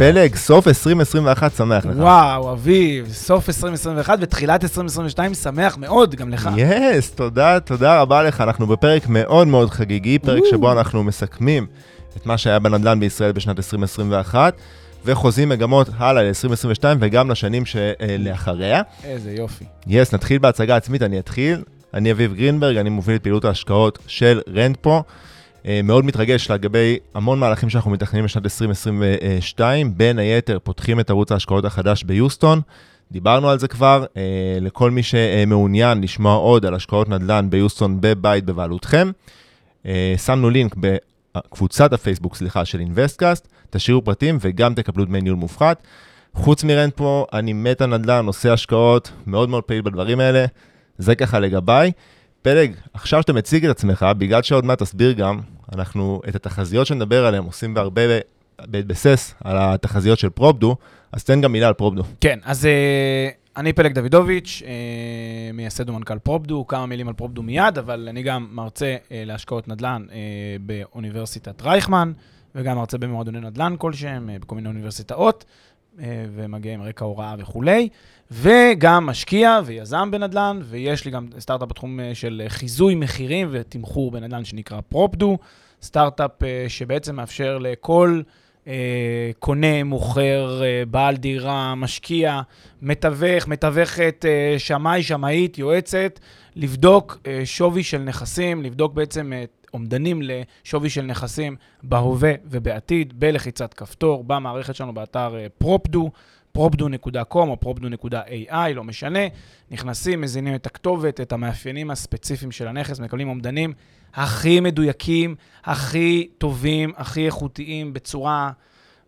פלג, סוף 2021 שמח לך. וואו, אביב, סוף 2021 ותחילת 2022, שמח מאוד גם לך. yes, תודה, תודה רבה לך. אנחנו בפרק מאוד מאוד חגיגי, פרק שבו אנחנו מסכמים את מה שהיה בנדל"ן בישראל בשנת 2021, וחוזים מגמות הלאה ל-2022 וגם לשנים שלאחריה. איזה יופי. יס, נתחיל בהצגה עצמית, אני אתחיל. אני אביב גרינברג, אני מוביל את פעילות ההשקעות של רנטפו. אה, מאוד מתרגש לגבי המון מהלכים שאנחנו מתכננים לשנת 2022, בין היתר פותחים את ערוץ ההשקעות החדש ביוסטון, דיברנו על זה כבר, אה, לכל מי שמעוניין לשמוע עוד על השקעות נדל"ן ביוסטון בבית בבעלותכם, אה, שמנו לינק בקבוצת הפייסבוק, סליחה, של אינוויסטקאסט, תשאירו פרטים וגם תקבלו דמי ניהול מופחת. חוץ מרנטפו, אני מת על נדל"ן, עושה השקעות, מאוד מאוד פעיל בדברים האלה, זה ככה לגביי. פלג, עכשיו שאתה מציג את עצמך, בגלל שעוד מעט תסביר גם, אנחנו את התחזיות שנדבר עליהן עושים בהרבה בהתבסס על התחזיות של פרופדו, אז תן גם מילה על פרופדו. כן, אז uh, אני פלג דוידוביץ', uh, מייסד ומנכ"ל פרופדו, כמה מילים על פרופדו מיד, אבל אני גם מרצה uh, להשקעות נדל"ן באוניברסיטת רייכמן, וגם מרצה במועדוני נדל"ן כלשהם, בכל מיני אוניברסיטאות. ומגיע עם רקע הוראה וכולי, וגם משקיע ויזם בנדל"ן, ויש לי גם סטארט-אפ בתחום אה, של חיזוי מחירים ותמחור בנדל"ן שנקרא פרופדו, סטארט-אפ אה, שבעצם מאפשר לכל אה, קונה, מוכר, בעל דירה, משקיע, מתווך, מתווכת, שמאי, שמאית, יועצת, לבדוק שווי של נכסים, לבדוק בעצם את אומדנים לשווי של נכסים בהווה ובעתיד, בלחיצת כפתור, במערכת שלנו באתר פרופדו, propdo.com או propdo.ai, לא משנה. נכנסים, מזינים את הכתובת, את המאפיינים הספציפיים של הנכס, מקבלים אומדנים הכי מדויקים, הכי טובים, הכי איכותיים, בצורה...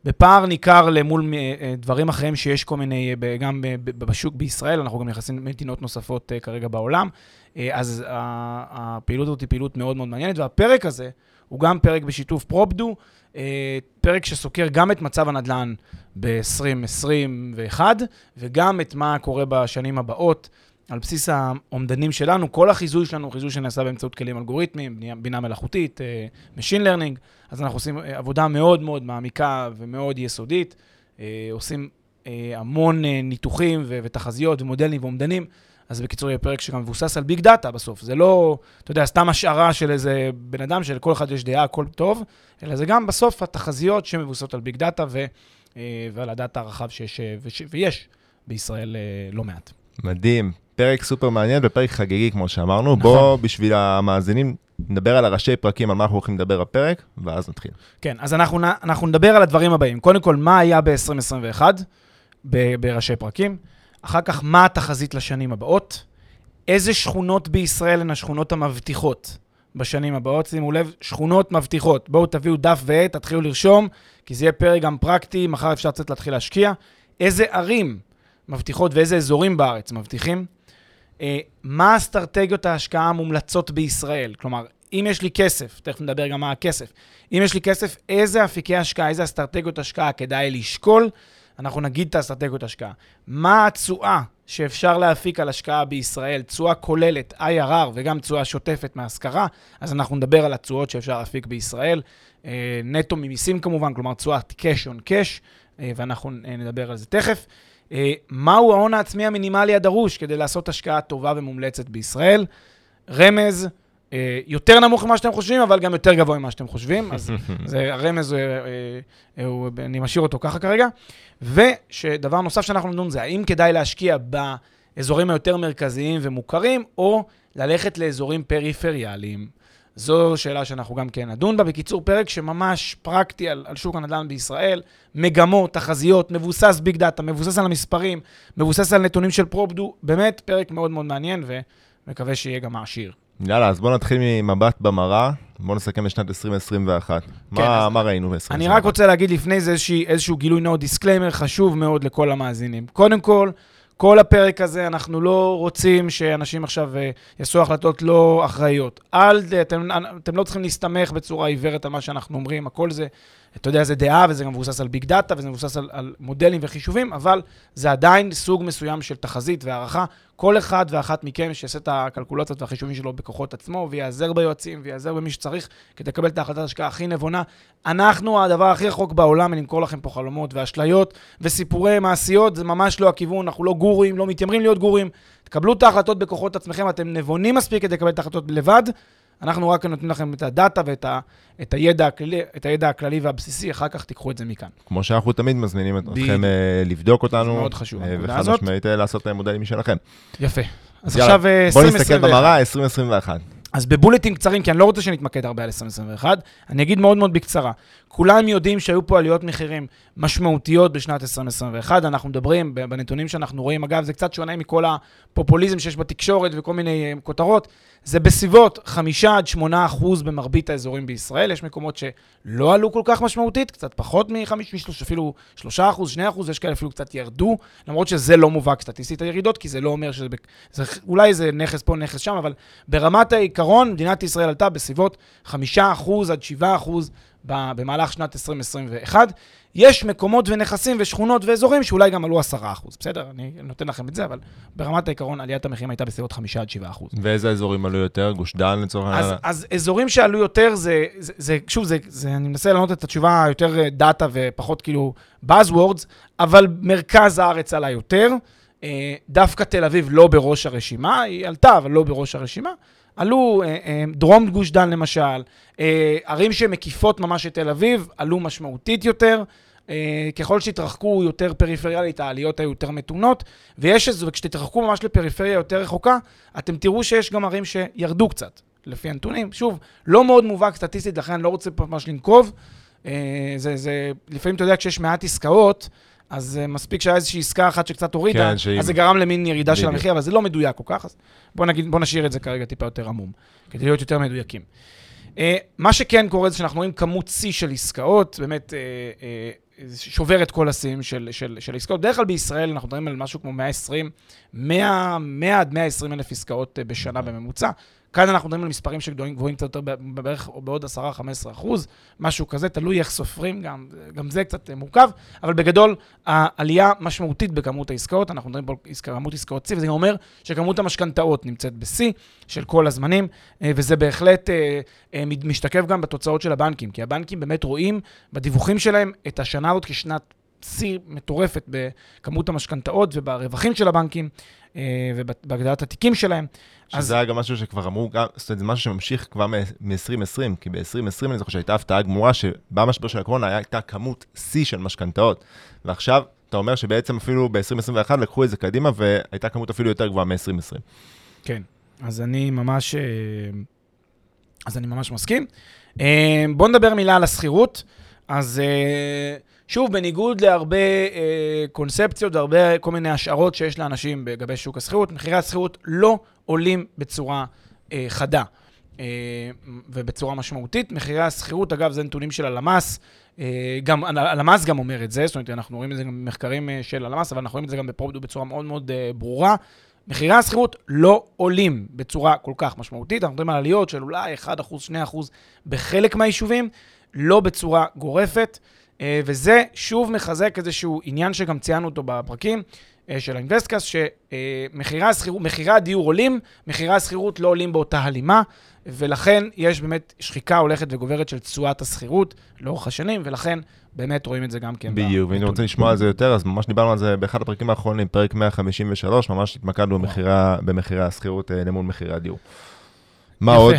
בפער ניכר למול אה, דברים אחרים שיש כל מיני, אה, גם בשוק בישראל, אנחנו גם נכנסים למדינות נוספות אה, כרגע בעולם. אז הפעילות הזאת היא פעילות מאוד מאוד מעניינת, והפרק הזה הוא גם פרק בשיתוף פרופדו, פרק שסוקר גם את מצב הנדל"ן ב-2021, וגם את מה קורה בשנים הבאות. על בסיס האומדנים שלנו, כל החיזוי שלנו הוא חיזוי שנעשה באמצעות כלים אלגוריתמיים, בינה מלאכותית, Machine Learning, אז אנחנו עושים uh, עבודה מאוד מאוד מעמיקה ומאוד יסודית, uh, עושים uh, המון ניתוחים ותחזיות ומודלים ואומדנים, אז בקיצור יהיה פרק שגם מבוסס על big data בסוף, זה לא, אתה יודע, סתם השערה של איזה בן אדם שלכל אחד יש דעה, הכל טוב, אלא זה גם בסוף התחזיות שמבוססות על big data ו- ועל הדאטה הרחב שיש, וש- ויש בישראל לא מעט. מדהים. פרק סופר מעניין ופרק חגיגי, כמו שאמרנו. נכון. בוא, בשביל המאזינים, נדבר על הראשי פרקים, על מה אנחנו הולכים לדבר בפרק, ואז נתחיל. כן, אז אנחנו, אנחנו נדבר על הדברים הבאים. קודם כל, מה היה ב-2021 בראשי פרקים, אחר כך, מה התחזית לשנים הבאות, איזה שכונות בישראל הן השכונות המבטיחות בשנים הבאות. שימו לב, שכונות מבטיחות. בואו תביאו דף ועט, תתחילו לרשום, כי זה יהיה פרק גם פרקטי, מחר אפשר קצת להתחיל להשקיע. איזה ערים מבטיחות ואיזה אזורים בארץ מבטיחים. אה, מה אסטרטגיות ההשקעה המומלצות בישראל? כלומר, אם יש לי כסף, תכף נדבר גם מה הכסף, אם יש לי כסף, איזה אפיקי השקעה, איזה אסטרטגיות השקעה כדאי לשקול? אנחנו נגיד את האסטרטגיות השקעה. מה התשואה שאפשר להפיק על השקעה בישראל, תשואה כוללת, IRR וגם תשואה שוטפת מהשכרה, אז אנחנו נדבר על התשואות שאפשר להפיק בישראל. אה, נטו ממיסים כמובן, כלומר תשואת cash on cash, אה, ואנחנו נדבר על זה תכף. אה, מהו ההון העצמי המינימלי הדרוש כדי לעשות השקעה טובה ומומלצת בישראל. רמז, אה, יותר נמוך ממה שאתם חושבים, אבל גם יותר גבוה ממה שאתם חושבים. אז זה, הרמז, אה, אני משאיר אותו ככה כרגע. ושדבר נוסף שאנחנו נדון זה, האם כדאי להשקיע באזורים היותר מרכזיים ומוכרים, או ללכת לאזורים פריפריאליים. זו שאלה שאנחנו גם כן נדון בה. בקיצור, פרק שממש פרקטי על, על שוק הנדל"ן בישראל, מגמות, תחזיות, מבוסס big data, מבוסס על המספרים, מבוסס על נתונים של פרופדו, באמת פרק מאוד מאוד מעניין ומקווה שיהיה גם מעשיר. יאללה, אז בואו נתחיל ממבט במראה, בואו נסכם לשנת 2021. כן, מה, מה ראינו ב-2021? אני רק רוצה להגיד לפני זה איזושהי, איזשהו גילוי נאות, דיסקליימר חשוב מאוד לכל המאזינים. קודם כל, כל הפרק הזה, אנחנו לא רוצים שאנשים עכשיו אה, יעשו החלטות לא אחראיות. אל, אתם, אתם לא צריכים להסתמך בצורה עיוורת על מה שאנחנו אומרים, הכל זה, אתה יודע, זה דעה וזה גם מבוסס על ביג דאטה וזה מבוסס על, על מודלים וחישובים, אבל זה עדיין סוג מסוים של תחזית והערכה. כל אחד ואחת מכם שיעשה את הקלקולציות והחישובים שלו בכוחות עצמו, וייעזר ביועצים, וייעזר במי שצריך, כדי לקבל את ההחלטת ההשקעה הכי נבונה. אנחנו, הדבר הכי רחוק בעולם מלמכור לכם פה חלומות ואשליות וסיפורי מעשיות, זה ממש לא הכיוון, אנחנו לא גורים, לא מתיימרים להיות גורים. תקבלו את ההחלטות בכוחות עצמכם, אתם נבונים מספיק כדי לקבל את ההחלטות לבד. אנחנו רק נותנים לכם את הדאטה ואת ה, את הידע, הכללי, את הידע הכללי והבסיסי, אחר כך תיקחו את זה מכאן. כמו שאנחנו תמיד מזמינים. אתכם אה, לבדוק אותנו. זה מאוד חשוב, אה, הנקודה וחד הזאת. משמעית אה, לעשות מודלים משלכם. יפה. אז יאללה, עכשיו אה, בואו נסתכל 2021. במראה, 2021. אז בבולטים קצרים, כי אני לא רוצה שנתמקד הרבה על 2021, אני אגיד מאוד מאוד בקצרה. כולם יודעים שהיו פה עליות מחירים משמעותיות בשנת 2021. אנחנו מדברים, בנתונים שאנחנו רואים, אגב, זה קצת שונה מכל הפופוליזם שיש בתקשורת וכל מיני אה, כותרות. זה בסביבות 5 עד 8 אחוז במרבית האזורים בישראל. יש מקומות שלא עלו כל כך משמעותית, קצת פחות מ-5, אפילו 3 אחוז, 2 אחוז, יש כאלה אפילו קצת ירדו, למרות שזה לא מובהק סטטיסטית הירידות, כי זה לא אומר שזה... זה, אולי זה נכס פה, נכס שם, אבל ברמת העיקרון, מדינת ישראל עלתה בסביבות 5% עד 7% ב- במהלך שנת 2021. יש מקומות ונכסים ושכונות ואזורים שאולי גם עלו 10%, בסדר? אני נותן לכם את זה, אבל ברמת העיקרון עליית המחירים הייתה בסביבות 5 עד 7%. ואיזה אזורים עלו יותר? גוש דן לצורך העניין? אז אזורים שעלו יותר, זה, זה, זה שוב, זה, זה, אני מנסה לענות את התשובה יותר דאטה ופחות כאילו Buzzwords, אבל מרכז הארץ עלה יותר. אה, דווקא תל אביב לא בראש הרשימה, היא עלתה, אבל לא בראש הרשימה. עלו אה, אה, דרום גוש דן למשל, אה, ערים שמקיפות ממש את תל אביב, עלו משמעותית יותר. ככל שהתרחקו יותר פריפריאלית, העליות היו יותר מתונות, ויש איזה, וכשתתרחקו ממש לפריפריה יותר רחוקה, אתם תראו שיש גם ערים שירדו קצת, לפי הנתונים. שוב, לא מאוד מובהק סטטיסטית, לכן אני לא רוצה ממש לנקוב. זה, זה, לפעמים, אתה יודע, כשיש מעט עסקאות, אז אה, מספיק שהיה איזושהי עסקה אחת שקצת הורידה, כן, שהיא- אז זה גרם למין ירידה של. המחיר, אבל זה לא מדויק כל כך, אז בוא נגיד, בוא נשאיר את זה כרגע טיפה יותר עמום, כדי להיות יותר מדויקים. אה, מה שכן קורה זה שאנחנו רואים כמות שיא של עסקאות, באמת אה, אה, שובר את כל השיאים של, של, של עסקאות. בדרך כלל בישראל אנחנו מדברים על משהו כמו 120, 100, 100 עד 120 אלף עסקאות בשנה בממוצע. כאן אנחנו מדברים על מספרים שגבוהים גבוהים קצת יותר, בערך או בעוד 10-15 אחוז, משהו כזה, תלוי איך סופרים, גם, גם זה קצת אה, מורכב, אבל בגדול, העלייה משמעותית בכמות העסקאות, אנחנו מדברים פה על כמות עסקאות שיא, וזה גם אומר שכמות המשכנתאות נמצאת בשיא של כל הזמנים, אה, וזה בהחלט אה, משתקף גם בתוצאות של הבנקים, כי הבנקים באמת רואים בדיווחים שלהם את השנה הזאת כשנת שיא מטורפת בכמות המשכנתאות וברווחים של הבנקים אה, ובהגדלת התיקים שלהם. אז שזה היה גם משהו שכבר אמרו, זאת אומרת, זה משהו שממשיך כבר מ-2020, כי ב-2020 אני זוכר שהייתה הפתעה גמורה, שבמשבר של הקורונה הייתה כמות שיא של משכנתאות, ועכשיו אתה אומר שבעצם אפילו ב-2021 לקחו את זה קדימה, והייתה כמות אפילו יותר גבוהה מ-2020. כן, אז אני ממש, אה, אז אני ממש מסכים. אה, בואו נדבר מילה על השכירות. אז שוב, בניגוד להרבה אה, קונספציות והרבה כל מיני השערות שיש לאנשים לגבי שוק השכירות, מחירי השכירות לא עולים בצורה אה, חדה אה, ובצורה משמעותית. מחירי השכירות, אגב, זה נתונים של הלמ"ס. אה, גם הלמ"ס גם אומר את זה, זאת אומרת, אנחנו רואים את זה גם במחקרים אה, של הלמ"ס, אבל אנחנו רואים את זה גם בפרופדו בצורה מאוד מאוד אה, ברורה. מחירי השכירות לא עולים בצורה כל כך משמעותית, אנחנו מדברים על עליות של אולי 1%, 2% בחלק מהיישובים, לא בצורה גורפת, וזה שוב מחזק איזשהו עניין שגם ציינו אותו בפרקים אה, של האינבסטקאסט, שמחירי הדיור עולים, מחירי השכירות לא עולים באותה הלימה, ולכן יש באמת שחיקה הולכת וגוברת של תשואת השכירות לאורך השנים, ולכן באמת רואים את זה גם כן. בדיוק, ואם. אתם רוצים לשמוע על זה יותר, אז ממש דיברנו על זה באחד הפרקים האחרונים, פרק 153, ממש התמקדנו במחירי- השכירות אה, למול מחירי הדיור. מה. עוד?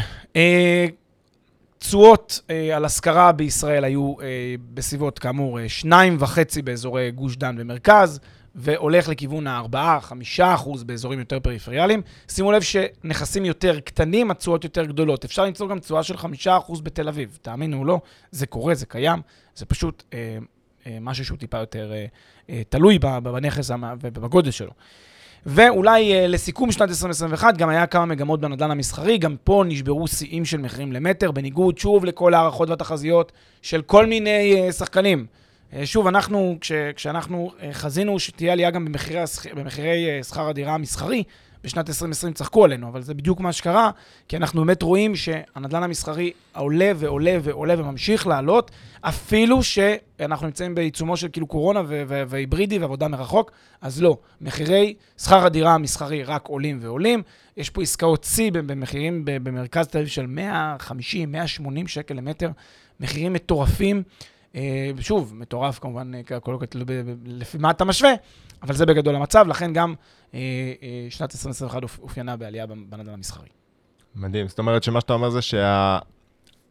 אה, תשואות אה, על השכרה בישראל היו אה, בסביבות, כאמור, אה, שניים וחצי באזורי גוש דן ומרכז, והולך לכיוון ה-4-5 אחוז באזורים יותר פריפריאליים. שימו לב שנכסים יותר קטנים, התשואות יותר גדולות. אפשר למצוא גם תשואה של 5 אחוז בתל אביב. תאמינו או לא, זה קורה, זה קיים, זה פשוט אה, אה, משהו שהוא טיפה יותר אה, אה, תלוי בנכס ובגודל שלו. ואולי אה, לסיכום שנת 2021, גם היה כמה מגמות בנדל"ן המסחרי, גם פה נשברו שיאים של מחירים למטר, בניגוד, שוב, לכל ההערכות והתחזיות של כל מיני אה, שחקנים. אה, שוב, אנחנו, כש, כשאנחנו חזינו שתהיה עלייה גם במחירי, במחירי שכר הדירה המסחרי, בשנת 2020 צחקו עלינו, אבל זה בדיוק מה שקרה, כי אנחנו באמת רואים שהנדל"ן המסחרי עולה ועולה ועולה וממשיך לעלות, אפילו שאנחנו נמצאים בעיצומו של כאילו קורונה והיברידי ועבודה מרחוק, אז לא, מחירי שכר הדירה המסחרי רק עולים ועולים. יש פה עסקאות שיא במחירים במרכז תל אביב של 150, 180 שקל למטר, מחירים מטורפים. אה, שוב, מטורף כמובן, אה, כל כך תלוי לפי מה אתה משווה, אבל זה בגדול המצב, לכן גם אה, שנת 2021 אופיינה בעלייה בנדל"ן המסחרי. מדהים, זאת אומרת שמה שאתה אומר זה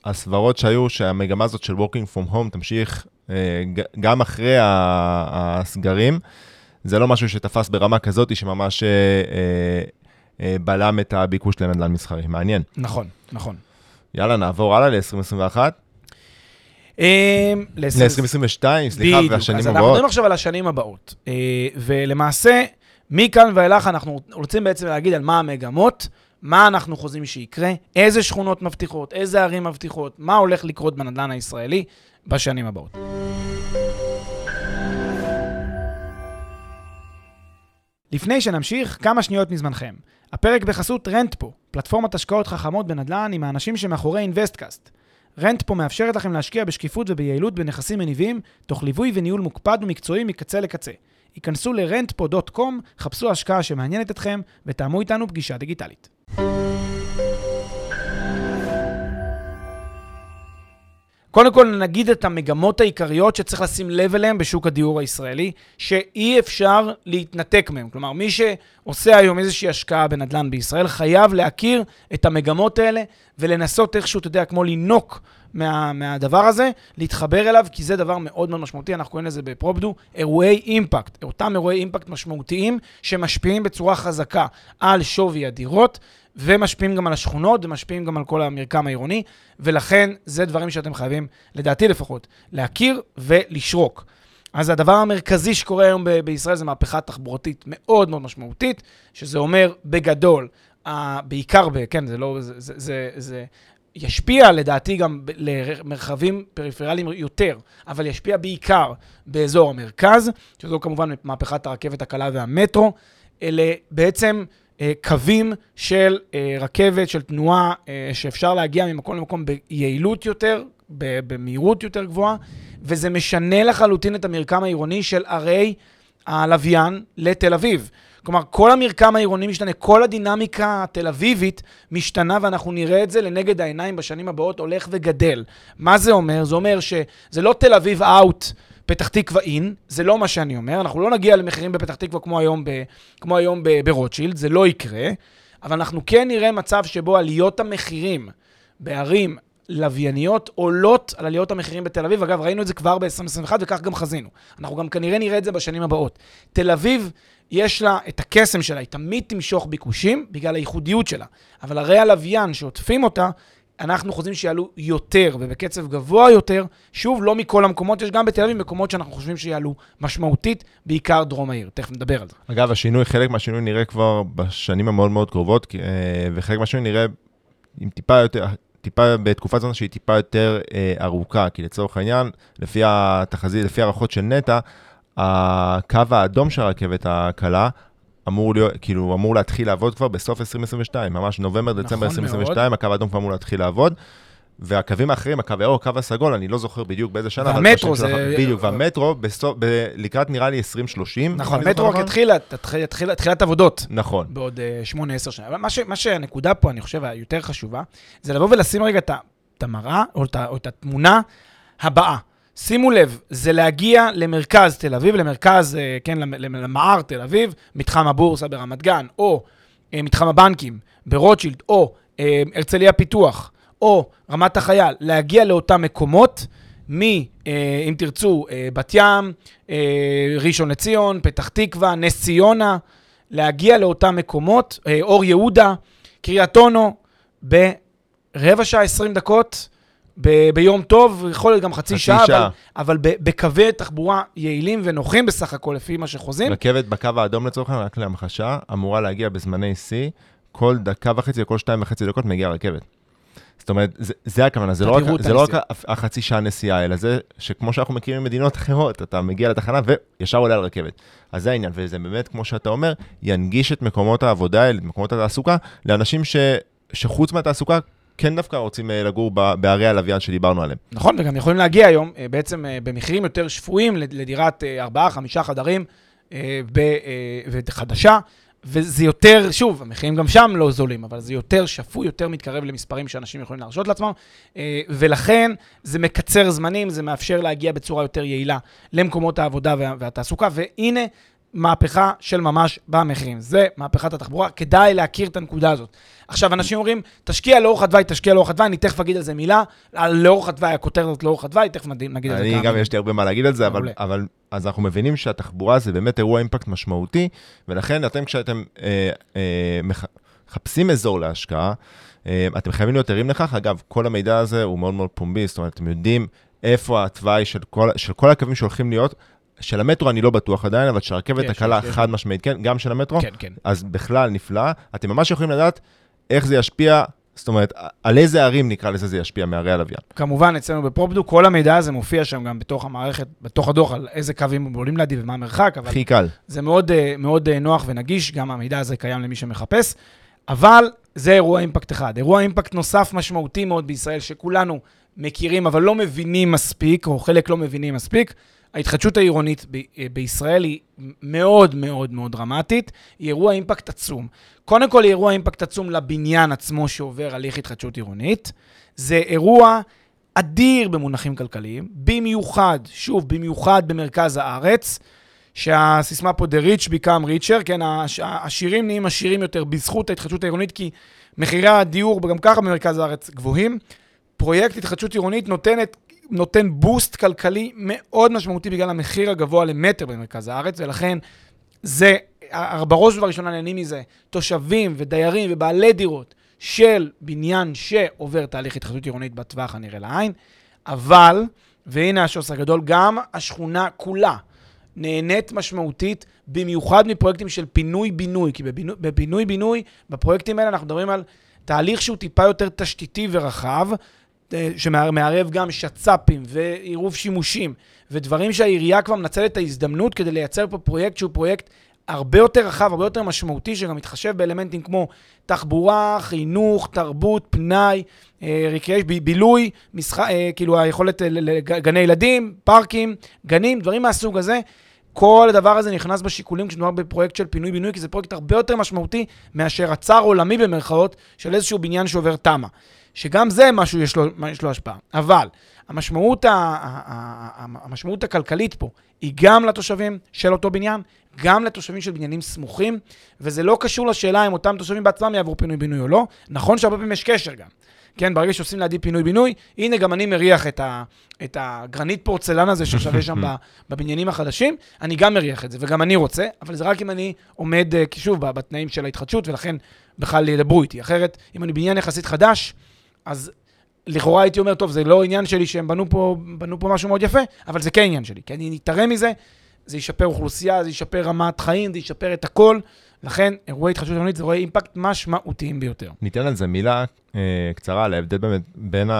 שהסברות שהיו, שהמגמה הזאת של working from home תמשיך גם אחרי הסגרים, זה לא משהו שתפס ברמה כזאת שממש בלם את הביקוש לנדל"ן מסחרי. מעניין. נכון, נכון. יאללה, נעבור הלאה ל-2021. אמ, ל-2022, סליחה, והשנים הבאות. אנחנו מדברים עכשיו על השנים הבאות. אה, ולמעשה, מכאן ואילך אנחנו רוצים בעצם להגיד על מה המגמות, מה אנחנו חוזים שיקרה, איזה שכונות מבטיחות, איזה ערים מבטיחות, מה הולך לקרות בנדל"ן הישראלי בשנים הבאות. לפני שנמשיך, כמה שניות מזמנכם. הפרק בחסות רנטפו, פלטפורמת השקעות חכמות בנדל"ן עם האנשים שמאחורי אינוויסטקאסט. רנטפו מאפשרת לכם להשקיע בשקיפות וביעילות בנכסים מניבים, תוך ליווי וניהול מוקפד ומקצועי מקצה לקצה. היכנסו ל-rentpo.com, חפשו השקעה שמעניינת אתכם, ותאמו איתנו פגישה דיגיטלית. קודם כל נגיד את המגמות העיקריות שצריך לשים לב אליהן בשוק הדיור הישראלי, שאי אפשר להתנתק מהן. כלומר, מי שעושה היום איזושהי השקעה בנדל"ן בישראל, חייב להכיר את המגמות האלה ולנסות איכשהו, אתה יודע, כמו לינוק מה, מהדבר הזה, להתחבר אליו, כי זה דבר מאוד מאוד משמעותי, אנחנו קוראים לזה בפרופדו, אירועי אימפקט. אותם אירועי אימפקט משמעותיים שמשפיעים בצורה חזקה על שווי הדירות. ומשפיעים גם על השכונות, ומשפיעים גם על כל המרקם העירוני, ולכן זה דברים שאתם חייבים, לדעתי לפחות, להכיר ולשרוק. אז הדבר המרכזי שקורה היום ב- בישראל זה מהפכה תחבורתית מאוד מאוד משמעותית, שזה אומר בגדול, בעיקר, ב- כן, זה לא, זה, זה, זה, זה ישפיע לדעתי גם למרחבים פריפריאליים יותר, אבל ישפיע בעיקר באזור המרכז, שזו כמובן מהפכת הרכבת הקלה והמטרו. אלה בעצם אה, קווים של אה, רכבת, של תנועה, אה, שאפשר להגיע ממקום למקום ביעילות יותר, במהירות יותר גבוהה, וזה משנה לחלוטין את המרקם העירוני של ערי הלוויין לתל אביב. כלומר, כל המרקם העירוני משתנה, כל הדינמיקה התל אביבית משתנה, ואנחנו נראה את זה לנגד העיניים בשנים הבאות הולך וגדל. מה זה אומר? זה אומר שזה לא תל אביב אאוט. פתח תקווה אין, זה לא מה שאני אומר, אנחנו לא נגיע למחירים בפתח תקווה כמו היום, ב, כמו היום ב, ברוטשילד, זה לא יקרה, אבל אנחנו כן נראה מצב שבו עליות המחירים בערים לווייניות עולות על עליות המחירים בתל אביב. אגב, ראינו את זה כבר ב-2021 וכך גם חזינו. אנחנו גם כנראה נראה את זה בשנים הבאות. תל אביב, יש לה את הקסם שלה, היא תמיד תמשוך ביקושים בגלל הייחודיות שלה. אבל ערי הלוויין שעוטפים אותה, אנחנו חושבים שיעלו יותר ובקצב גבוה יותר. שוב, לא מכל המקומות, יש גם בתל אביב מקומות שאנחנו חושבים שיעלו משמעותית, בעיקר דרום העיר. תכף נדבר על זה. אגב, השינוי, חלק מהשינוי נראה כבר בשנים המאוד מאוד קרובות, אה, וחלק מהשינוי נראה עם טיפה יותר, טיפה בתקופה זו שהיא טיפה יותר אה, ארוכה, כי לצורך העניין, לפי התחזית, לפי הערכות של נטע, הקו האדום של הרכבת הקלה אמור להיות, כאילו, אמור להתחיל לעבוד כבר בסוף 2022, ממש נובמבר, דצמבר נכון 2022, מאוד. הקו האדום כבר אמור להתחיל לעבוד. והקווים האחרים, הקו הירוק, הקו הסגול, אני לא זוכר בדיוק באיזה שנה, והמטרו זה... בדיוק, והמטרו, בסוף, ב... לקראת נראה לי 2030. נכון, מטרו רק התחילה, תחילת עבודות. נכון. בעוד 8-10 uh, שנה. אבל מה, ש... מה שהנקודה פה, אני חושב, היותר חשובה, זה לבוא ולשים רגע את המראה, או את התמונה הבאה. שימו לב, זה להגיע למרכז תל אביב, למרכז, אה, כן, למער תל אביב, מתחם הבורסה ברמת גן, או אה, מתחם הבנקים ברוטשילד, או אה, הרצליה פיתוח, או רמת החייל, להגיע לאותם מקומות מ, אה, אם תרצו, אה, בת ים, אה, ראשון לציון, פתח תקווה, נס ציונה, להגיע לאותם מקומות, אה, אור יהודה, קריית אונו, ברבע שעה, 20 דקות, ב- ביום טוב, יכול להיות גם חצי, חצי שעה, שעה. אבל, אבל ב- בקווי תחבורה יעילים ונוחים בסך הכל, לפי מה שחוזים. רכבת בקו האדום לצורך העניין, רק להמחשה, אמורה להגיע בזמני שיא, כל דקה וחצי וכל שתיים וחצי דקות מגיעה רכבת. זאת אומרת, זה, זה הכוונה, זה לא, רק, זה לא רק החצי שעה נסיעה, אלא זה שכמו שאנחנו מכירים ממדינות אחרות, אתה מגיע לתחנה וישר עולה על רכבת. אז זה העניין, וזה באמת, כמו שאתה אומר, ינגיש את מקומות העבודה האלה, את מקומות התעסוקה, לאנשים ש, שחוץ מהתעסוקה, כן דווקא רוצים אה, לגור בערי הלוויין שדיברנו עליהם. נכון, וגם יכולים להגיע היום אה, בעצם אה, במחירים יותר שפויים לד- לדירת אה, ארבעה, חמישה חדרים ב- וחדשה, וזה יותר, שוב, המחירים גם שם לא זולים, אבל זה יותר שפוי, יותר מתקרב למספרים שאנשים יכולים להרשות לעצמם, אה, ולכן זה מקצר זמנים, זה מאפשר להגיע בצורה יותר יעילה למקומות העבודה וה- והתעסוקה, והנה מהפכה של ממש במחירים. זה מהפכת התחבורה, כדאי להכיר את הנקודה הזאת. עכשיו, אנשים אומרים, תשקיע לאורך התוואי, תשקיע לאורך התוואי, אני תכף אגיד על זה מילה, על לאורך התוואי, הכותרת הזאת לאורך התוואי, תכף נגיד על זה אני כמה גם, מילים. יש לי הרבה מה להגיד על זה, אבל. אבל אז אנחנו מבינים שהתחבורה זה באמת אירוע אימפקט משמעותי, ולכן אתם כשאתם אה, אה, מח- מחפשים אזור להשקעה, אה, אתם חייבים להיות ערים לכך. אגב, כל המידע הזה הוא מאוד מאוד פומבי, זאת אומרת, אתם יודעים איפה התוואי של כל, של כל הקווים שהולכים להיות. של המטרו אני לא בטוח עדיין, אבל של הרכבת יש, הקלה. חד משמעית, כן, גם של המטרו, כן, כן. אז בכלל נפלא. אתם ממש יכולים לדעת איך זה ישפיע, זאת אומרת, על איזה ערים נקרא לזה זה ישפיע מערי הלוויין. כמובן, אצלנו בפרופדו, כל המידע הזה מופיע שם גם בתוך המערכת, בתוך הדוח, על איזה קווים עולים לידי ומה המרחק, אבל הכי קל. זה מאוד, אה, מאוד אה, נוח ונגיש, גם המידע הזה קיים למי שמחפש, אבל זה אירוע אימפקט אחד. אירוע אימפקט נוסף משמעותי מאוד בישראל, שכולנו מכירים, אבל לא מבינים מספיק, או חלק לא מבינים מספיק, ההתחדשות העירונית ב- אה, בישראל היא מאוד מאוד מאוד דרמטית, היא אירוע אימפקט עצום. קודם כל, היא אירוע אימפקט עצום לבניין עצמו שעובר הליך התחדשות עירונית. זה אירוע אדיר במונחים כלכליים, במיוחד, שוב, במיוחד במרכז הארץ. שהסיסמה פה, The rich become richer, כן, העשירים נהיים עשירים יותר בזכות ההתחדשות העירונית, כי מחירי הדיור גם ככה במרכז הארץ גבוהים. פרויקט התחדשות עירונית נותנת, נותן בוסט כלכלי מאוד משמעותי בגלל המחיר הגבוה למטר במרכז הארץ, ולכן זה, בראש ובראשונה נהנים מזה תושבים ודיירים ובעלי דירות של בניין שעובר תהליך התחדשות עירונית בטווח הנראה לעין, אבל, והנה השוס הגדול, גם השכונה כולה נהנית משמעותית, במיוחד מפרויקטים של פינוי-בינוי, כי בפינוי-בינוי, בפרויקטים האלה אנחנו מדברים על תהליך שהוא טיפה יותר תשתיתי ורחב, שמערב גם שצ"פים ועירוב שימושים, ודברים שהעירייה כבר מנצלת את ההזדמנות כדי לייצר פה פרויקט שהוא פרויקט הרבה יותר רחב, הרבה יותר משמעותי, שגם מתחשב באלמנטים כמו תחבורה, חינוך, תרבות, פנאי, אה, ריקייש, ב- בילוי, משחק, אה, כאילו היכולת אה, ל- ל- גני ילדים, פארקים, גנים, דברים מהסוג הזה. כל הדבר הזה נכנס בשיקולים כשמדובר בפרויקט של פינוי-בינוי, כי זה פרויקט הרבה יותר משמעותי מאשר הצר עולמי במרכאות של איזשהו בניין שעובר תמ"א. שגם זה משהו יש לו, יש לו השפעה. אבל המשמעות, ה, ה, ה, המשמעות הכלכלית פה היא גם לתושבים של אותו בניין, גם לתושבים של בניינים סמוכים, וזה לא קשור לשאלה אם אותם תושבים בעצמם יעברו פינוי-בינוי או לא. נכון שהרבה פעמים יש קשר גם. כן, ברגע שעושים לידי פינוי-בינוי, הנה גם אני מריח את, ה, את הגרנית פורצלן הזה ששווה שם בבניינים החדשים, אני גם מריח את זה, וגם אני רוצה, אבל זה רק אם אני עומד, אה, שוב, בתנאים של ההתחדשות, ולכן בכלל ידברו איתי. אחרת, אם אני בניין יחסית חדש, אז לכאורה הייתי אומר, טוב, זה לא עניין שלי שהם בנו פה, בנו פה משהו מאוד יפה, אבל זה כן עניין שלי, כי אני אתערם מזה, זה ישפר אוכלוסייה, זה ישפר רמת חיים, זה ישפר את הכל. לכן, אירועי התחדשות עירונית זה אירועי אימפקט משמעותיים ביותר. ניתן על זה מילה אה, קצרה על ההבדל באמת בין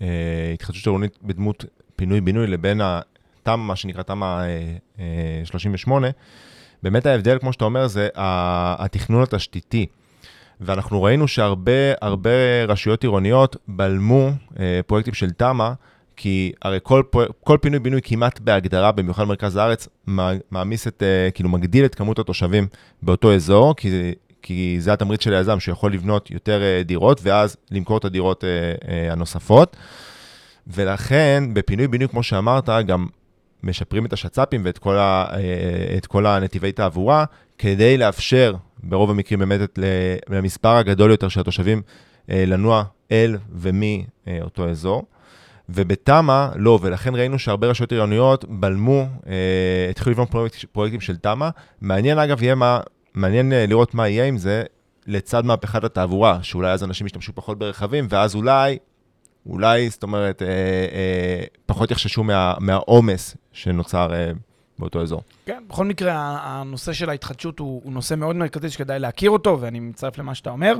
ההתחדשות העירונית בדמות פינוי-בינוי לבין התמ"א, מה שנקרא תמ"א אה, אה, 38. באמת ההבדל, כמו שאתה אומר, זה התכנון התשתיתי. ואנחנו ראינו שהרבה הרבה רשויות עירוניות בלמו אה, פרויקטים של תמ"א, כי הרי כל, כל פינוי-בינוי כמעט בהגדרה, במיוחד במרכז הארץ, מע- מעמיס את, אה, כאילו מגדיל את כמות התושבים באותו אזור, כי, כי זה התמריץ של היזם, שיכול לבנות יותר אה, דירות, ואז למכור את הדירות אה, אה, הנוספות. ולכן, בפינוי-בינוי, כמו שאמרת, גם משפרים את השצ"פים ואת כל, ה, אה, את כל הנתיבי תעבורה, כדי לאפשר, ברוב המקרים באמת, למספר הגדול יותר של התושבים אה, לנוע אל ומאותו אזור. ובתמ"א לא, ולכן ראינו שהרבה רשויות עירוניות בלמו, אה, התחילו לבנות פרויקט, פרויקטים של תמ"א. מעניין אגב, יהיה מה, מעניין אה, לראות מה יהיה עם זה לצד מהפכת התעבורה, שאולי אז אנשים ישתמשו פחות ברכבים, ואז אולי, אולי, זאת אומרת, אה, אה, פחות יחששו מה, מהעומס שנוצר אה, באותו אזור. כן, בכל מקרה, הנושא של ההתחדשות הוא, הוא נושא מאוד מרכזי שכדאי להכיר אותו, ואני מצטרף למה שאתה אומר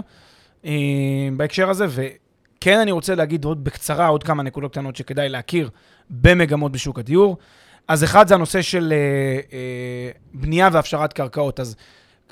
אה, בהקשר הזה, וכן אני רוצה להגיד עוד בקצרה עוד כמה נקודות קטנות שכדאי להכיר במגמות בשוק הדיור. אז אחד זה הנושא של אה, אה, בנייה והפשרת קרקעות. אז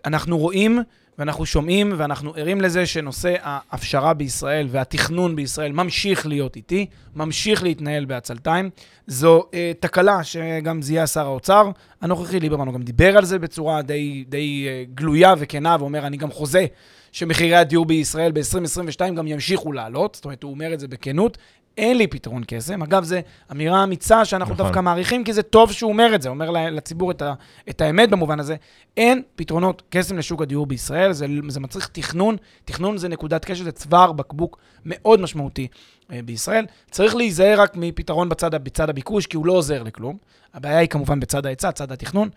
אנחנו רואים ואנחנו שומעים ואנחנו ערים לזה שנושא ההפשרה בישראל והתכנון בישראל ממשיך להיות איטי, ממשיך להתנהל בעצלתיים. זו אה, תקלה שגם זיהה שר האוצר הנוכחי, ליברמן, הוא גם דיבר על זה בצורה די, די אה, גלויה וכנה, ואומר, אני גם חוזה שמחירי הדיור בישראל ב-2022 גם ימשיכו לעלות, זאת אומרת, הוא אומר את זה בכנות. אין לי פתרון קסם. אגב, זו אמירה אמיצה שאנחנו נכון. דווקא מעריכים, כי זה טוב שהוא אומר את זה, אומר לציבור את, ה, את האמת במובן הזה. אין פתרונות קסם לשוק הדיור בישראל, זה, זה מצריך תכנון. תכנון זה נקודת קשר, זה צוואר בקבוק מאוד משמעותי אה, בישראל. צריך להיזהר רק מפתרון בצד, בצד הביקוש, כי הוא לא עוזר לכלום. הבעיה היא כמובן בצד ההיצע, צד התכנון.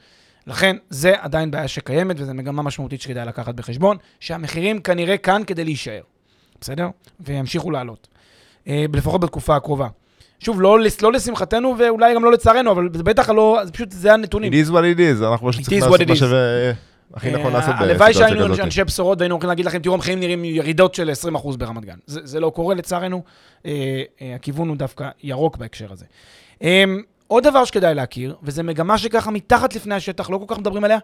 לכן, זה עדיין בעיה שקיימת, וזו מגמה משמעותית שכדאי לקחת בחשבון, שהמחירים כנראה כאן כדי להישאר, בסדר? וימשיכו לעלות. אה, לפחות בתקופה הקרובה. שוב, לא, לא לשמחתנו ואולי גם לא לצערנו, אבל זה בטח לא, זה פשוט, זה הנתונים. It is what it is, אנחנו פשוט צריכים לעשות מה שהכי נכון לעשות בסיטואציה כזאת. הלוואי שהיינו אנשי בשורות והיינו הולכים להגיד לכם, תראו, המחירים נראים ירידות של 20% ברמת גן. זה, זה לא קורה לצערנו, אה, אה, הכיוון הוא דווקא ירוק בהקשר הזה. עוד דבר שכדאי להכיר, וזו מגמה שככה מתחת לפני השטח, לא כל כך מדברים עליה,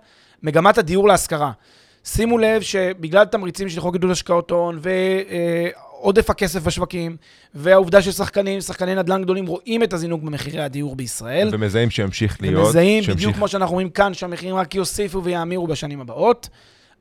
מגמת הדיור להשכרה. שימו לב שבגלל תמריצים של חוק עידוד השקעות הון עודף הכסף בשווקים, והעובדה ששחקנים, שחקני נדל"ן גדולים רואים את הזינוק במחירי הדיור בישראל. ומזהים שימשיך להיות. ומזהים, שימשיך... בדיוק כמו שאנחנו רואים כאן, שהמחירים רק יוסיפו ויאמירו בשנים הבאות.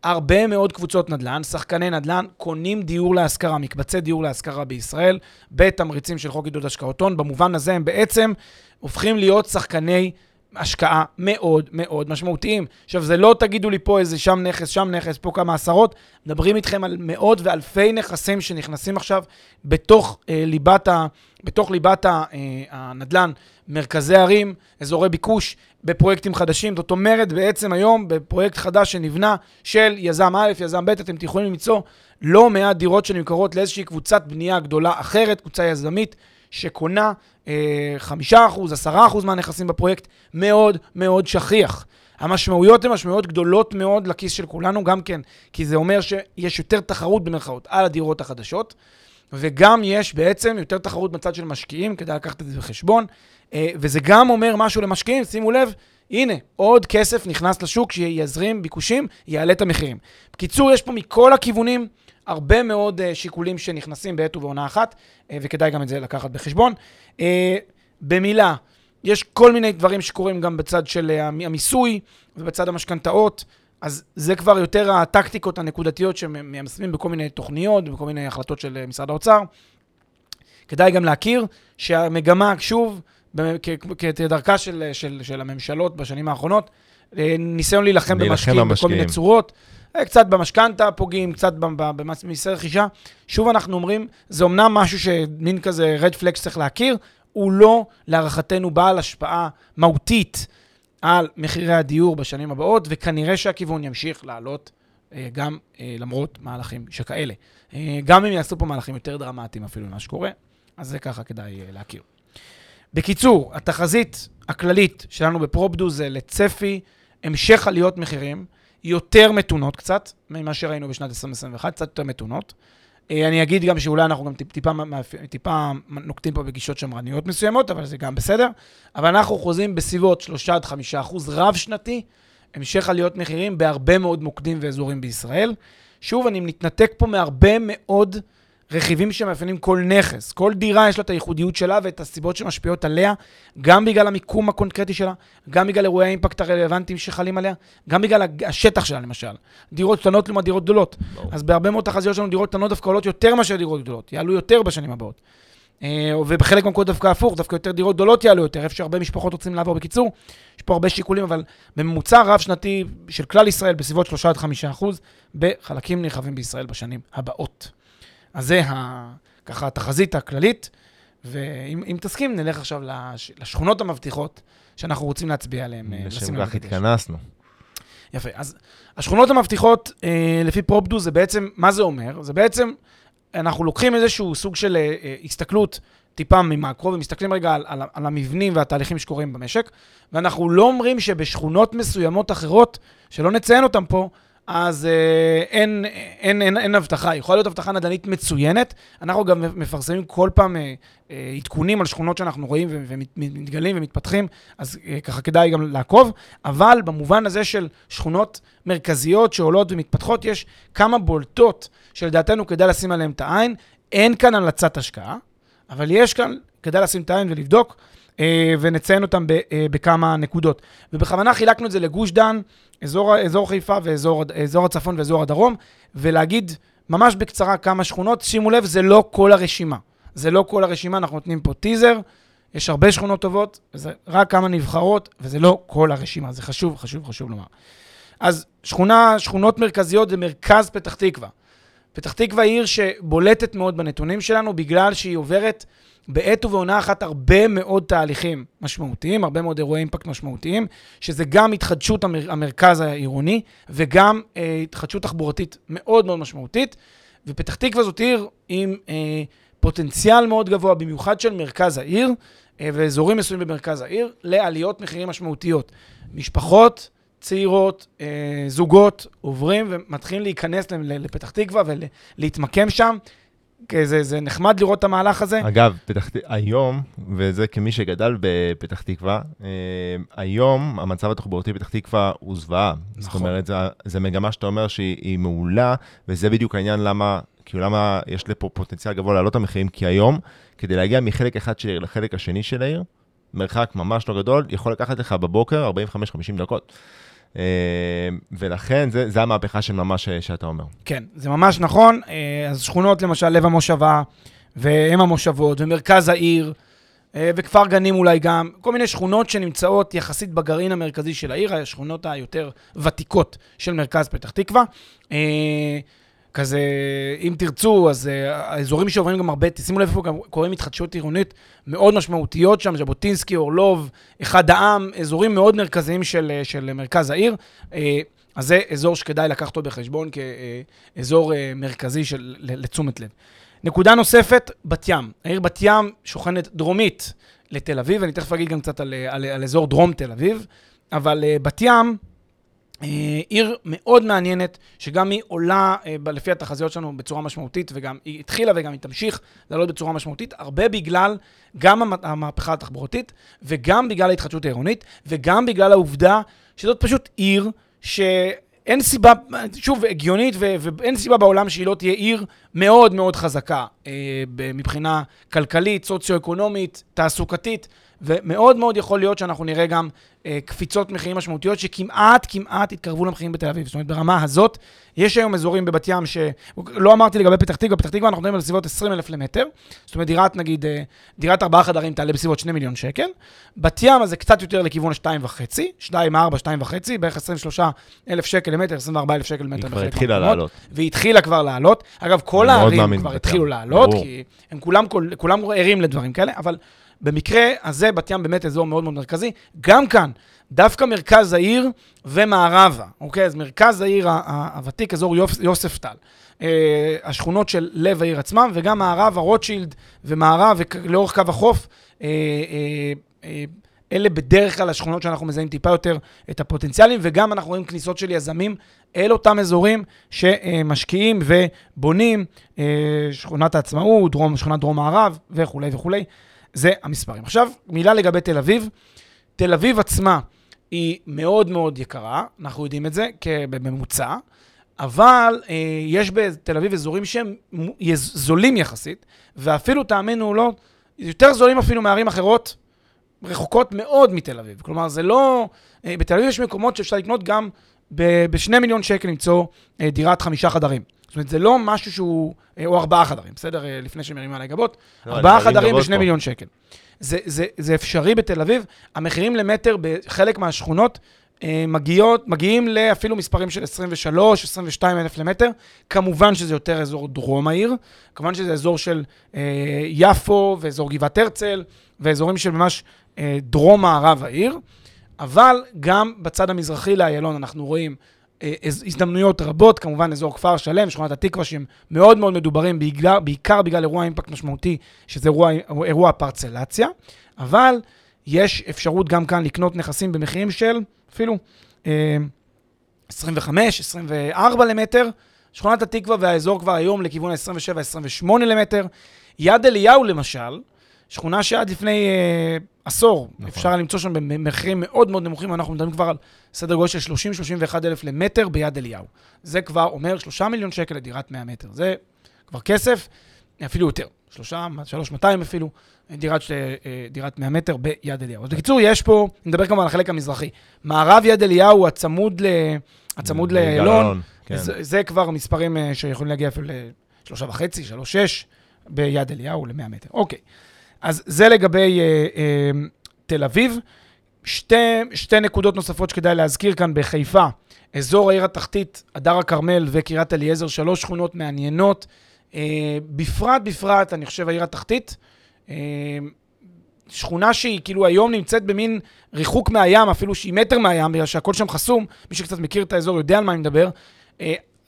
הרבה מאוד קבוצות נדל"ן, שחקני נדל"ן, קונים דיור להשכרה, מקבצי דיור להשכרה בישראל, בתמריצים של חוק עידוד השקעות הון. במובן הזה הם בעצם הופכים להיות שחקני השקעה מאוד מאוד משמעותיים. עכשיו, זה לא תגידו לי פה איזה שם נכס, שם נכס, פה כמה עשרות, מדברים איתכם על מאות ואלפי נכסים שנכנסים עכשיו בתוך אה, ליבת, ה, בתוך ליבת ה, אה, הנדל"ן, מרכזי ערים, אזורי ביקוש, בפרויקטים חדשים. זאת אומרת, בעצם היום, בפרויקט חדש שנבנה של יזם א', יזם ב', אתם יכולים למצוא לא מעט דירות שנמכרות לאיזושהי קבוצת בנייה גדולה אחרת, קבוצה יזמית. שקונה אה, חמישה אחוז, עשרה אחוז מהנכסים בפרויקט, מאוד מאוד שכיח. המשמעויות הן משמעויות גדולות מאוד לכיס של כולנו, גם כן, כי זה אומר שיש יותר תחרות במרכאות על הדירות החדשות, וגם יש בעצם יותר תחרות בצד של משקיעים, כדאי לקחת את זה בחשבון, אה, וזה גם אומר משהו למשקיעים, שימו לב, הנה, עוד כסף נכנס לשוק שיזרים ביקושים, יעלה את המחירים. בקיצור, יש פה מכל הכיוונים הרבה מאוד uh, שיקולים שנכנסים בעת ובעונה אחת, uh, וכדאי גם את זה לקחת בחשבון. Uh, במילה, יש כל מיני דברים שקורים גם בצד של המיסוי ובצד המשכנתאות, אז זה כבר יותר הטקטיקות הנקודתיות שמיישמים בכל מיני תוכניות ובכל מיני החלטות של משרד האוצר. כדאי גם להכיר שהמגמה, שוב, כדרכה של, של, של הממשלות בשנים האחרונות, ניסיון להילחם במשקיעים בכל מיני צורות. אה, קצת במשכנתה פוגעים, קצת במיסי רכישה. שוב אנחנו אומרים, זה אמנם משהו שמין כזה רד פלקס צריך להכיר, הוא לא, להערכתנו, בעל השפעה מהותית על מחירי הדיור בשנים הבאות, וכנראה שהכיוון ימשיך לעלות אה, גם אה, למרות מהלכים שכאלה. גם אם יעשו פה מהלכים יותר דרמטיים אפילו ממה שקורה, אז זה ככה כדאי להכיר. בקיצור, התחזית הכללית שלנו בפרופדו זה לצפי המשך עליות מחירים. יותר מתונות קצת, ממה שראינו בשנת 2021, קצת יותר מתונות. אה, אני אגיד גם שאולי אנחנו גם טיפה, טיפה נוקטים פה בגישות שמרניות מסוימות, אבל זה גם בסדר. אבל אנחנו חוזים בסביבות 3 עד 5 אחוז רב-שנתי, המשך עליות מחירים בהרבה מאוד מוקדים ואזורים בישראל. שוב, אני מתנתק פה מהרבה מאוד רכיבים שמאפיינים כל נכס. כל דירה יש לה את הייחודיות שלה ואת הסיבות שמשפיעות עליה, גם בגלל המיקום הקונקרטי שלה, גם בגלל אירועי האימפקט הרלוונטיים שחלים עליה, גם בגלל השטח שלה למשל. דירות קטנות לעומת דירות גדולות. לא. אז בהרבה מאוד תחזיות שלנו דירות קטנות דווקא עולות יותר מאשר דירות גדולות, יעלו יותר בשנים הבאות. אה, ובחלק מהמקומות דווקא הפוך, דווקא יותר דירות גדולות יעלו יותר, איפה שהרבה משפחות רוצים לעבור. בקיצור, יש פה הרבה שיקולים, אבל בממוצע רב-שנתי של כלל ישראל בסביבות 3 5 אחוז בחלקים נרחבים בישראל בשנים הבאות. אז זה ה, ככה התחזית הכללית, ואם אם תסכים, נלך עכשיו לש, לשכונות המבטיחות שאנחנו רוצים להצביע עליהן. אה, לשם כך. התכנסנו. יפה. אז השכונות המבטיחות, אה, לפי פרופדו, זה בעצם, מה זה אומר? זה בעצם, אנחנו לוקחים איזשהו סוג של אה, אה, הסתכלות טיפה ממקרו, ומסתכלים רגע על, על, על המבנים והתהליכים שקורים במשק, ואנחנו לא אומרים שבשכונות מסוימות אחרות, שלא נציין אותן פה, אז אה, אין, אין, אין, אין הבטחה. יכולה להיות הבטחה נדל"נית מצוינת. אנחנו גם מפרסמים כל פעם אה, אה, עדכונים על שכונות שאנחנו רואים ומתגלים ומתפתחים, אז ככה כדאי גם לעקוב. אבל במובן הזה של שכונות מרכזיות שעולות ומתפתחות, יש כמה בולטות שלדעתנו כדאי לשים עליהן את העין. אין כאן המלצת השקעה, אבל יש כאן, כדאי לשים את העין ולבדוק, ונציין אותם בכמה נקודות. ובכוונה חילקנו את זה לגוש דן, אזור, אזור חיפה ואזור אזור הצפון ואזור הדרום, ולהגיד ממש בקצרה כמה שכונות. שימו לב, זה לא כל הרשימה. זה לא כל הרשימה, אנחנו נותנים פה טיזר. יש הרבה שכונות טובות, וזה רק כמה נבחרות, וזה לא כל הרשימה. זה חשוב, חשוב, חשוב לומר. אז שכונה, שכונות מרכזיות זה מרכז פתח תקווה. פתח תקווה היא עיר שבולטת מאוד בנתונים שלנו, בגלל שהיא עוברת בעת ובעונה אחת הרבה מאוד תהליכים משמעותיים, הרבה מאוד אירועי אימפקט משמעותיים, שזה גם התחדשות המר, המרכז העירוני, וגם אה, התחדשות תחבורתית מאוד מאוד משמעותית. ופתח תקווה זאת עיר עם אה, פוטנציאל מאוד גבוה, במיוחד של מרכז העיר, אה, ואזורים מסוימים במרכז העיר, לעליות מחירים משמעותיות. משפחות צעירות, אה, זוגות, עוברים ומתחילים להיכנס לפתח תקווה ולהתמקם שם. זה, זה נחמד לראות את המהלך הזה. אגב, פתח, היום, וזה כמי שגדל בפתח תקווה, אה, היום המצב התחבורתי בפתח תקווה הוא זוועה. זאת נכון. אומרת, זה, זה מגמה שאתה אומר שהיא היא מעולה, וזה בדיוק העניין למה, כאילו למה יש לפה פוטנציאל גבוה לעלות את המחירים, כי היום, כדי להגיע מחלק אחד של העיר לחלק השני של העיר, מרחק ממש לא גדול, יכול לקחת לך בבוקר 45-50 דקות. אה, ולכן, זה, זה המהפכה של ממש ש- שאתה אומר. כן, זה ממש נכון. אה, אז שכונות, למשל, לב המושבה, ואם המושבות, ומרכז העיר, אה, וכפר גנים אולי גם, כל מיני שכונות שנמצאות יחסית בגרעין המרכזי של העיר, השכונות היותר ותיקות של מרכז פתח תקווה. כזה, אם תרצו, אז אה, האזורים שעוברים גם הרבה, תשימו לב איפה גם קוראים התחדשות עירונית מאוד משמעותיות שם, ז'בוטינסקי, אורלוב, אחד העם, אזורים מאוד מרכזיים של, אה, של מרכז העיר. אה, אז זה אזור שכדאי לקחת אותו בחשבון כאזור מרכזי של, לתשומת לב. נקודה נוספת, בת ים. העיר בת ים שוכנת דרומית לתל אביב, אני תכף אגיד גם קצת על, על, על אזור דרום תל אביב, אבל בת ים, עיר מאוד מעניינת, שגם היא עולה אה, לפי התחזיות שלנו בצורה משמעותית, וגם היא התחילה וגם היא תמשיך לעלות בצורה משמעותית, הרבה בגלל גם המ- המהפכה התחבורתית, וגם בגלל ההתחדשות העירונית, וגם בגלל העובדה שזאת פשוט עיר שאין סיבה, שוב, הגיונית, ו- ואין סיבה בעולם שהיא לא תהיה עיר מאוד מאוד חזקה אה, מבחינה כלכלית, סוציו-אקונומית, תעסוקתית, ומאוד מאוד יכול להיות שאנחנו נראה גם אה, קפיצות מחירים משמעותיות שכמעט, כמעט יתקרבו למחירים בתל אביב. זאת אומרת, ברמה הזאת, יש היום אזורים בבת ים ש... לא אמרתי לגבי פתח תקווה, פתח תקווה אנחנו מדברים על סביבות 20 אלף למטר. זאת אומרת, דירת, נגיד, אה, דירת ארבעה חדרים תעלה בסביבות 2 מיליון שקל. בת ים, זה קצת יותר לכיוון ה-2.5, 2, 4, 2.5, בערך 23 אלף שקל למטר, 24 אלף שקל למטר. היא כבר התחילה. לעלות. והיא התחילה כבר לעלות. אגב, כל הערים כבר התחילו לעלות, ברור. כי הם כולם, כל- כולם ערים לדברים כאלה, אבל במקרה הזה, בת ים באמת אזור מאוד מאוד מרכזי. גם כאן, דווקא מרכז העיר ומערבה, אוקיי? אז מרכז העיר הוותיק, אזור יופ- יוספטל. אה, השכונות של לב העיר עצמם, וגם מערבה, רוטשילד ומערב, ולאורך קו החוף. אה, אה, אה, אלה בדרך כלל השכונות שאנחנו מזהים טיפה יותר את הפוטנציאלים, וגם אנחנו רואים כניסות של יזמים אל אותם אזורים שמשקיעים ובונים, אה, שכונת העצמאות, דרום, שכונת דרום מערב וכולי וכולי. זה המספרים. עכשיו, מילה לגבי תל אביב. תל אביב עצמה היא מאוד מאוד יקרה, אנחנו יודעים את זה, בממוצע, אבל אה, יש בתל אביב אזורים שהם זולים יחסית, ואפילו, תאמינו או לא, יותר זולים אפילו מערים אחרות, רחוקות מאוד מתל אביב. כלומר, זה לא... אה, בתל אביב יש מקומות שאפשר לקנות גם ב-2 מיליון שקל למצוא אה, דירת חמישה חדרים. זאת אומרת, זה לא משהו שהוא... אה, או ארבעה חדרים, בסדר? אה, לפני שמרימים עליי גבות. לא, ארבעה חדרים בשני פה. מיליון שקל. זה, זה, זה אפשרי בתל אביב. המחירים למטר בחלק מהשכונות אה, מגיעות, מגיעים לאפילו מספרים של 23, 22 אלף למטר. כמובן שזה יותר אזור דרום העיר, כמובן שזה אזור של אה, יפו ואזור גבעת הרצל, ואזורים של ממש אה, דרום-מערב העיר. אבל גם בצד המזרחי לאיילון אנחנו רואים הזדמנויות רבות, כמובן אזור כפר שלם, שכונת התקווה, שהם מאוד מאוד מדוברים, בעיקר, בעיקר בגלל אירוע אימפקט משמעותי, שזה אירוע, אירוע פרצלציה, אבל יש אפשרות גם כאן לקנות נכסים במחירים של אפילו אה, 25, 24 למטר. שכונת התקווה והאזור כבר היום לכיוון ה-27-28 למטר. יד אליהו למשל, שכונה שעד לפני אה, עשור נכון. אפשר למצוא שם במחירים מאוד מאוד נמוכים, אנחנו מדברים כבר על סדר גודל של 30-31 אלף למטר ביד אליהו. זה כבר אומר 3 מיליון שקל לדירת 100 מטר. זה כבר כסף, אפילו יותר. 3, 3 200 אפילו, דירת, אה, דירת 100 מטר ביד אליהו. אז בקיצור, יש פה, נדבר כמובן על החלק המזרחי. מערב יד אליהו, הצמוד, ל, הצמוד לאלון, כן. זה, זה כבר מספרים אה, שיכולים להגיע אפילו ל-3.5, 3.6 ביד אליהו ל-100 מטר. אוקיי. אז זה לגבי אה, אה, תל אביב. שתי, שתי נקודות נוספות שכדאי להזכיר כאן בחיפה. אזור העיר התחתית, הדר הכרמל וקריית אליעזר, שלוש שכונות מעניינות. אה, בפרט, בפרט, אני חושב, העיר התחתית. אה, שכונה שהיא כאילו היום נמצאת במין ריחוק מהים, אפילו שהיא מטר מהים, בגלל שהכל שם חסום. מי שקצת מכיר את האזור יודע על מה אני מדבר.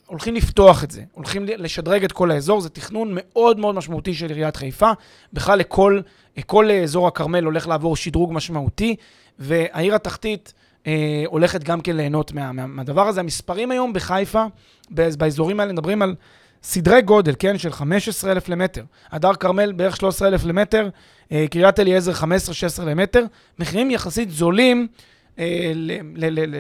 הולכים לפתוח את זה, הולכים לשדרג את כל האזור, זה תכנון מאוד מאוד משמעותי של עיריית חיפה. בכלל לכל כל אזור הכרמל הולך לעבור שדרוג משמעותי, והעיר התחתית אה, הולכת גם כן ליהנות מה, מה, מהדבר הזה. המספרים היום בחיפה, באזורים האלה, מדברים על סדרי גודל, כן, של 15,000 למטר. הדר כרמל בערך 13,000 למטר, אה, קריית אליעזר 15-16 למטר. מחירים יחסית זולים. אה,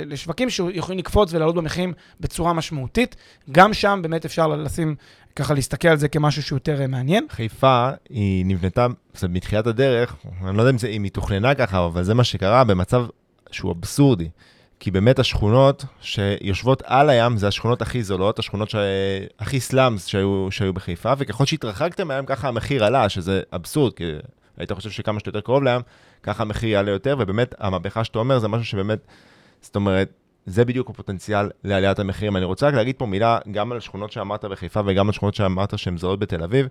לשווקים שיכולים לקפוץ ולעלות במחירים בצורה משמעותית. גם שם באמת אפשר לשים, ככה להסתכל על זה כמשהו שהוא יותר אה, מעניין. חיפה, היא נבנתה, מתחילת הדרך, אני לא יודע אם, זה, אם היא תוכננה ככה, אבל זה מה שקרה במצב שהוא אבסורדי. כי באמת השכונות שיושבות על הים זה השכונות הכי זולות, השכונות ש... הכי סלאמס שהיו, שהיו בחיפה, וככל שהתרחקתם מהם ככה המחיר עלה, שזה אבסורד, כי היית חושב שכמה שאתה יותר קרוב לים, ככה המחיר יעלה יותר, ובאמת, המהפכה שאתה אומר זה משהו שבאמת, זאת אומרת, זה בדיוק הפוטנציאל לעליית המחירים. אני רוצה רק להגיד פה מילה גם על שכונות שאמרת בחיפה וגם על שכונות שאמרת שהן זולות בתל אביב.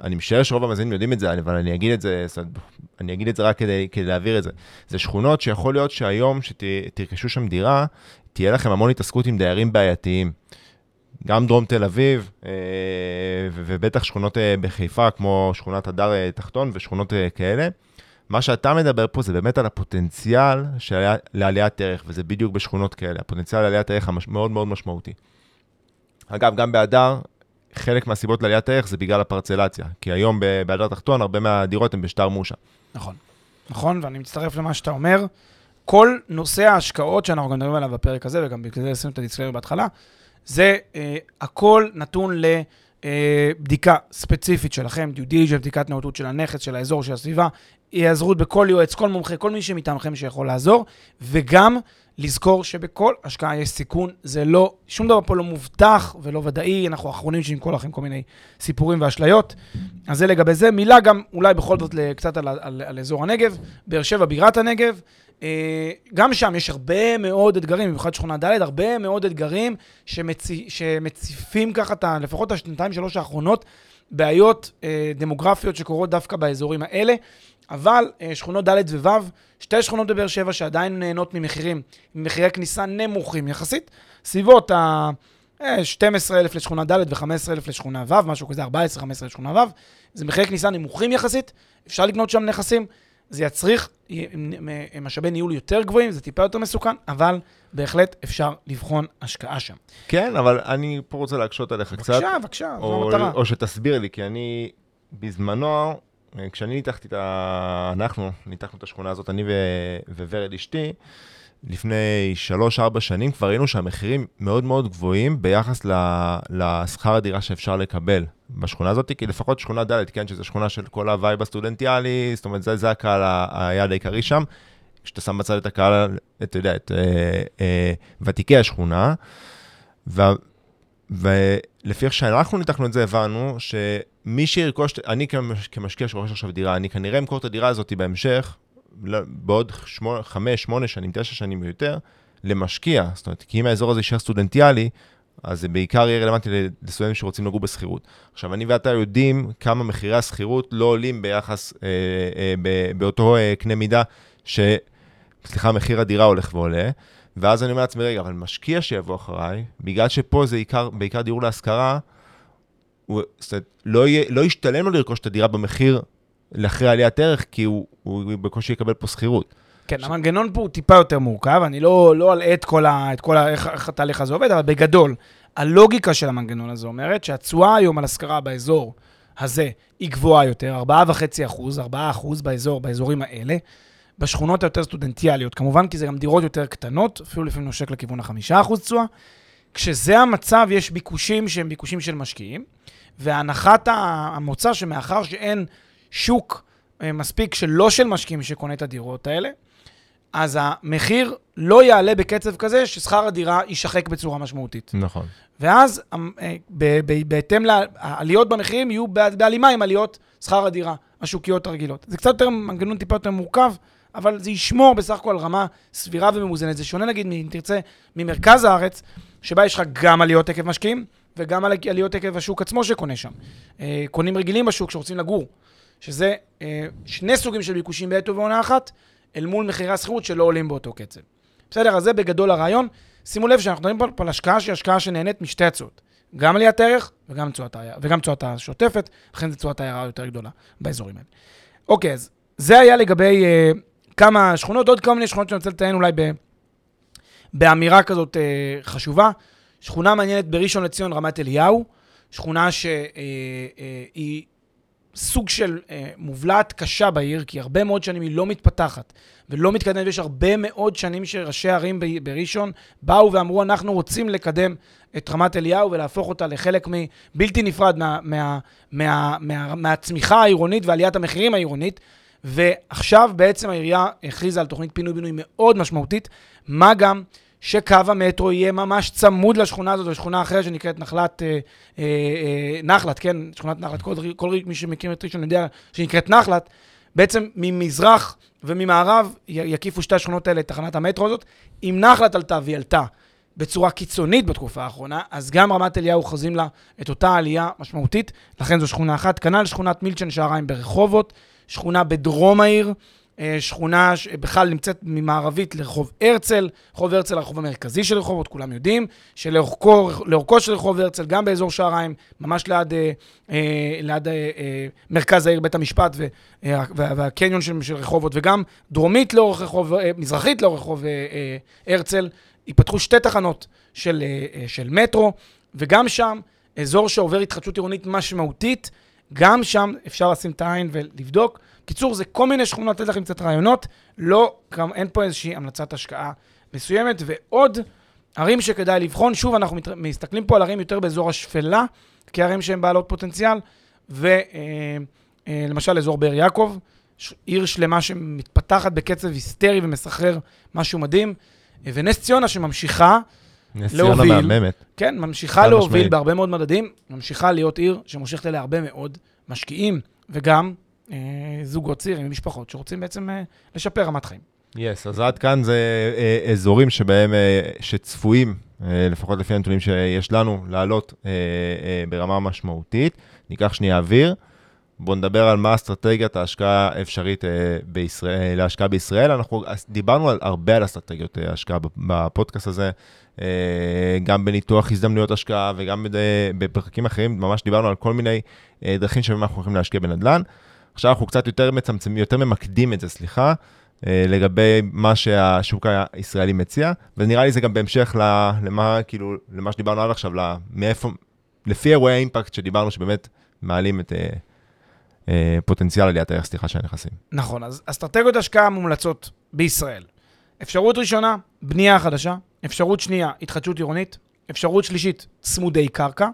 אני משער שרוב המאזינים יודעים את זה, אבל אני אגיד את זה, אני אגיד את זה רק כדי, כדי להעביר את זה. זה שכונות שיכול להיות שהיום, שתרכשו שם דירה, תהיה לכם המון התעסקות עם דיירים בעייתיים. גם דרום תל אביב, אה, ובטח שכונות אה, בחיפה, כמו שכונת הדר אה, תחתון ושכונות כאלה. מה שאתה מדבר פה זה באמת על הפוטנציאל של לעליית ערך, וזה בדיוק בשכונות כאלה. הפוטנציאל לעליית ערך המאוד מאוד משמעותי. אגב, גם בהדר, חלק מהסיבות לעליית ערך זה בגלל הפרצלציה. כי היום בהדר תחתון, הרבה מהדירות הן בשטר מושע. נכון. נכון, ואני מצטרף למה שאתה אומר. כל נושא ההשקעות שאנחנו גם מדברים עליו בפרק הזה, וגם בגלל זה עשינו את הדיסקליימר בהתחלה, זה אה, הכל נתון לבדיקה אה, ספציפית שלכם, due diligence, בדיקת נאותות של הנכס, של האזור, של הסביבה, היעזרות בכל יועץ, כל מומחה, כל מי שמטעמכם שיכול לעזור, וגם לזכור שבכל השקעה יש סיכון, זה לא, שום דבר פה לא מובטח ולא ודאי, אנחנו האחרונים שנמכור לכם כל מיני סיפורים ואשליות. אז זה לגבי זה. מילה גם, אולי בכל זאת קצת על, על, על אזור הנגב, באר שבע בירת הנגב. אה, גם שם יש הרבה מאוד אתגרים, במיוחד שכונה ד', הרבה מאוד אתגרים שמצ... שמציפים ככה, את. לפחות השנתיים, שלוש האחרונות, בעיות אה, דמוגרפיות שקורות דווקא באזורים האלה. אבל אה, שכונות ד' וו', שתי שכונות בבאר שבע שעדיין נהנות ממחירים, מחירי כניסה נמוכים יחסית, סביבות ה... 12,000 לשכונה ד' ו-15,000 לשכונה ו', משהו כזה, 14-15 לשכונה ו', זה מחירי כניסה נמוכים יחסית, אפשר לקנות שם נכסים, זה יצריך משאבי ניהול יותר גבוהים, זה טיפה יותר מסוכן, אבל בהחלט אפשר לבחון השקעה שם. כן, אבל אני פה רוצה להקשות עליך בבקשה, קצת. בבקשה, בבקשה, זו המטרה. או שתסביר לי, כי אני בזמנו, כשאני ניתחתי את ה... אנחנו ניתחנו את השכונה הזאת, אני ו... וורד אשתי, לפני 3-4 שנים כבר ראינו שהמחירים מאוד מאוד גבוהים ביחס לשכר הדירה שאפשר לקבל בשכונה הזאת, כי לפחות שכונה ד', כן, שזו שכונה של כל ה vibe הסטודנטיאלי, זאת אומרת, זה, זה הקהל היעד העיקרי שם. כשאתה שם בצד את הקהל, אתה יודע, את אה, אה, ותיקי השכונה, ו, ולפי איך שאנחנו ניתחנו את זה, הבנו שמי שירכוש, אני כמשקיע שרוכש עכשיו דירה, אני כנראה אמכור את הדירה הזאת בהמשך, בעוד חמש, שמונה שנים, תשע שנים ויותר, למשקיע, זאת אומרת, כי אם האזור הזה יישאר סטודנטיאלי, אז זה בעיקר יהיה רלוונטי לסטודנטים שרוצים לגור בשכירות. עכשיו, אני ואתה יודעים כמה מחירי השכירות לא עולים ביחס, אה, אה, באותו אה, קנה מידה, ש... סליחה, מחיר הדירה הולך ועולה, ואז אני אומר לעצמי, רגע, אבל משקיע שיבוא אחריי, בגלל שפה זה עיקר, בעיקר דיור להשכרה, הוא, אומרת, לא, יהיה, לא ישתלם לו לרכוש את הדירה במחיר לאחרי עליית ערך, כי הוא, הוא בקושי יקבל פה שכירות. כן, המנגנון פה הוא טיפה יותר מורכב, אני לא, לא אלאה את כל, ה, את כל ה, איך, איך התהליך הזה עובד, אבל בגדול, הלוגיקה של המנגנון הזה אומרת שהתשואה היום על השכרה באזור הזה היא גבוהה יותר, 4.5 אחוז, 4 אחוז באזור, באזורים האלה, בשכונות היותר סטודנטיאליות, כמובן, כי זה גם דירות יותר קטנות, אפילו לפעמים נושק לכיוון ה-5 אחוז תשואה. כשזה המצב, יש ביקושים שהם ביקושים של משקיעים, והנחת המוצא שמאחר שאין שוק אה, מספיק שלא של משקיעים שקונה את הדירות האלה, אז המחיר לא יעלה בקצב כזה ששכר הדירה יישחק בצורה משמעותית. נכון. ואז אה, בהתאם לעליות במחירים יהיו בהלימה עם עליות שכר הדירה השוקיות הרגילות. זה קצת יותר, מנגנון טיפה יותר מורכב, אבל זה ישמור בסך הכל רמה סבירה וממוזנת. זה שונה נגיד, אם תרצה, ממרכז הארץ, שבה יש לך גם עליות עקב משקיעים, וגם עליות עקב השוק עצמו שקונה שם. אה, קונים רגילים בשוק שרוצים לגור, שזה אה, שני סוגים של ביקושים בעת ובעונה אחת, אל מול מחירי השכירות שלא עולים באותו קצב. בסדר, אז זה בגדול הרעיון. שימו לב שאנחנו מדברים פה על השקעה שהיא השקעה שנהנית משתי הצעות. גם עליית ערך וגם תשואת, וגם תשואת השוטפת, לכן זו תשואת הערה יותר גדולה באזורים האלה. אוקיי, אז זה היה לגבי אה, כמה שכונות, עוד כל מיני שכונות שאני רוצה לציין אולי ב, באמירה כזאת אה, חשובה. שכונה מעניינת בראשון לציון, רמת אליהו, שכונה שהיא אה, אה, סוג של אה, מובלעת קשה בעיר, כי הרבה מאוד שנים היא לא מתפתחת ולא מתקדמת, ויש הרבה מאוד שנים שראשי ערים בראשון באו ואמרו, אנחנו רוצים לקדם את רמת אליהו ולהפוך אותה לחלק בלתי נפרד מה, מה, מה, מה, מהצמיחה העירונית ועליית המחירים העירונית. ועכשיו בעצם העירייה הכריזה על תוכנית פינוי-בינוי מאוד משמעותית, מה גם שקו המטרו יהיה ממש צמוד לשכונה הזאת, לשכונה אחרת שנקראת נחלת, אה, אה, אה, נחלת, כן, שכונת נחלת, כל, כל מי שמכיר את ראשון יודע שנקראת נחלת, בעצם ממזרח וממערב יקיפו שתי השכונות האלה את תחנת המטרו הזאת. אם נחלת עלתה והיא עלתה בצורה קיצונית בתקופה האחרונה, אז גם רמת אליהו חוזים לה את אותה עלייה משמעותית, לכן זו שכונה אחת. כנ"ל שכונת מילצ'ן שעריים ברחובות, שכונה בדרום העיר, אה, שכונה שבכלל נמצאת ממערבית לרחוב הרצל, רחוב הרצל הרחוב המרכזי של רחובות, כולם יודעים, שלאורכו של רחוב הרצל, גם באזור שעריים, ממש ליד, אה, אה, ליד מרכז העיר, בית המשפט והקניון של, של רחובות, וגם דרומית לאורך רחוב, מזרחית לאורך רחוב הרצל, ייפתחו שתי תחנות של, של מטרו, וגם שם, אזור שעובר התחדשות עירונית משמעותית, גם שם אפשר לשים את העין ולבדוק. קיצור, זה כל מיני שכונות, לתת לכם קצת רעיונות, לא, גם אין פה איזושהי המלצת השקעה מסוימת. ועוד ערים שכדאי לבחון, שוב, אנחנו מת, מסתכלים פה על ערים יותר באזור השפלה, כערים שהן בעלות פוטנציאל, ולמשל אה, אה, אזור באר יעקב, עיר שלמה שמתפתחת בקצב היסטרי ומסחרר משהו מדהים, ונס ציונה שממשיכה ציונה מהממת. כן, ממשיכה להוביל משמעית. בהרבה מאוד מדדים, ממשיכה להיות עיר שמושכת אליה הרבה מאוד משקיעים, וגם אה, זוגות צעירים ומשפחות שרוצים בעצם אה, לשפר רמת חיים. יס, yes, אז עד כאן זה אה, אזורים שבהם, אה, שצפויים, אה, לפחות לפי הנתונים שיש לנו, לעלות אה, אה, ברמה משמעותית. ניקח שנייה אוויר. בואו נדבר על מה אסטרטגיית ההשקעה האפשרית אה, בישראל, להשקעה בישראל. אנחנו דיברנו על, הרבה על אסטרטגיות אה, השקעה בפודקאסט הזה, אה, גם בניתוח הזדמנויות השקעה וגם בפרקים אחרים, ממש דיברנו על כל מיני דרכים שבהם אנחנו יכולים להשקיע בנדל"ן. עכשיו אנחנו קצת יותר מצמצמים, יותר ממקדים את זה, סליחה, לגבי מה שהשוק הישראלי מציע, ונראה לי זה גם בהמשך למה, כאילו, למה שדיברנו עד עכשיו, מאיפה, לפי אירועי האימפקט שדיברנו, שבאמת מעלים את... אה, פוטנציאל עליית הערך, סליחה, של הנכסים. נכון, אז אסטרטגיות השקעה מומלצות בישראל. אפשרות ראשונה, בנייה חדשה. אפשרות שנייה, התחדשות עירונית. אפשרות שלישית, צמודי קרקע.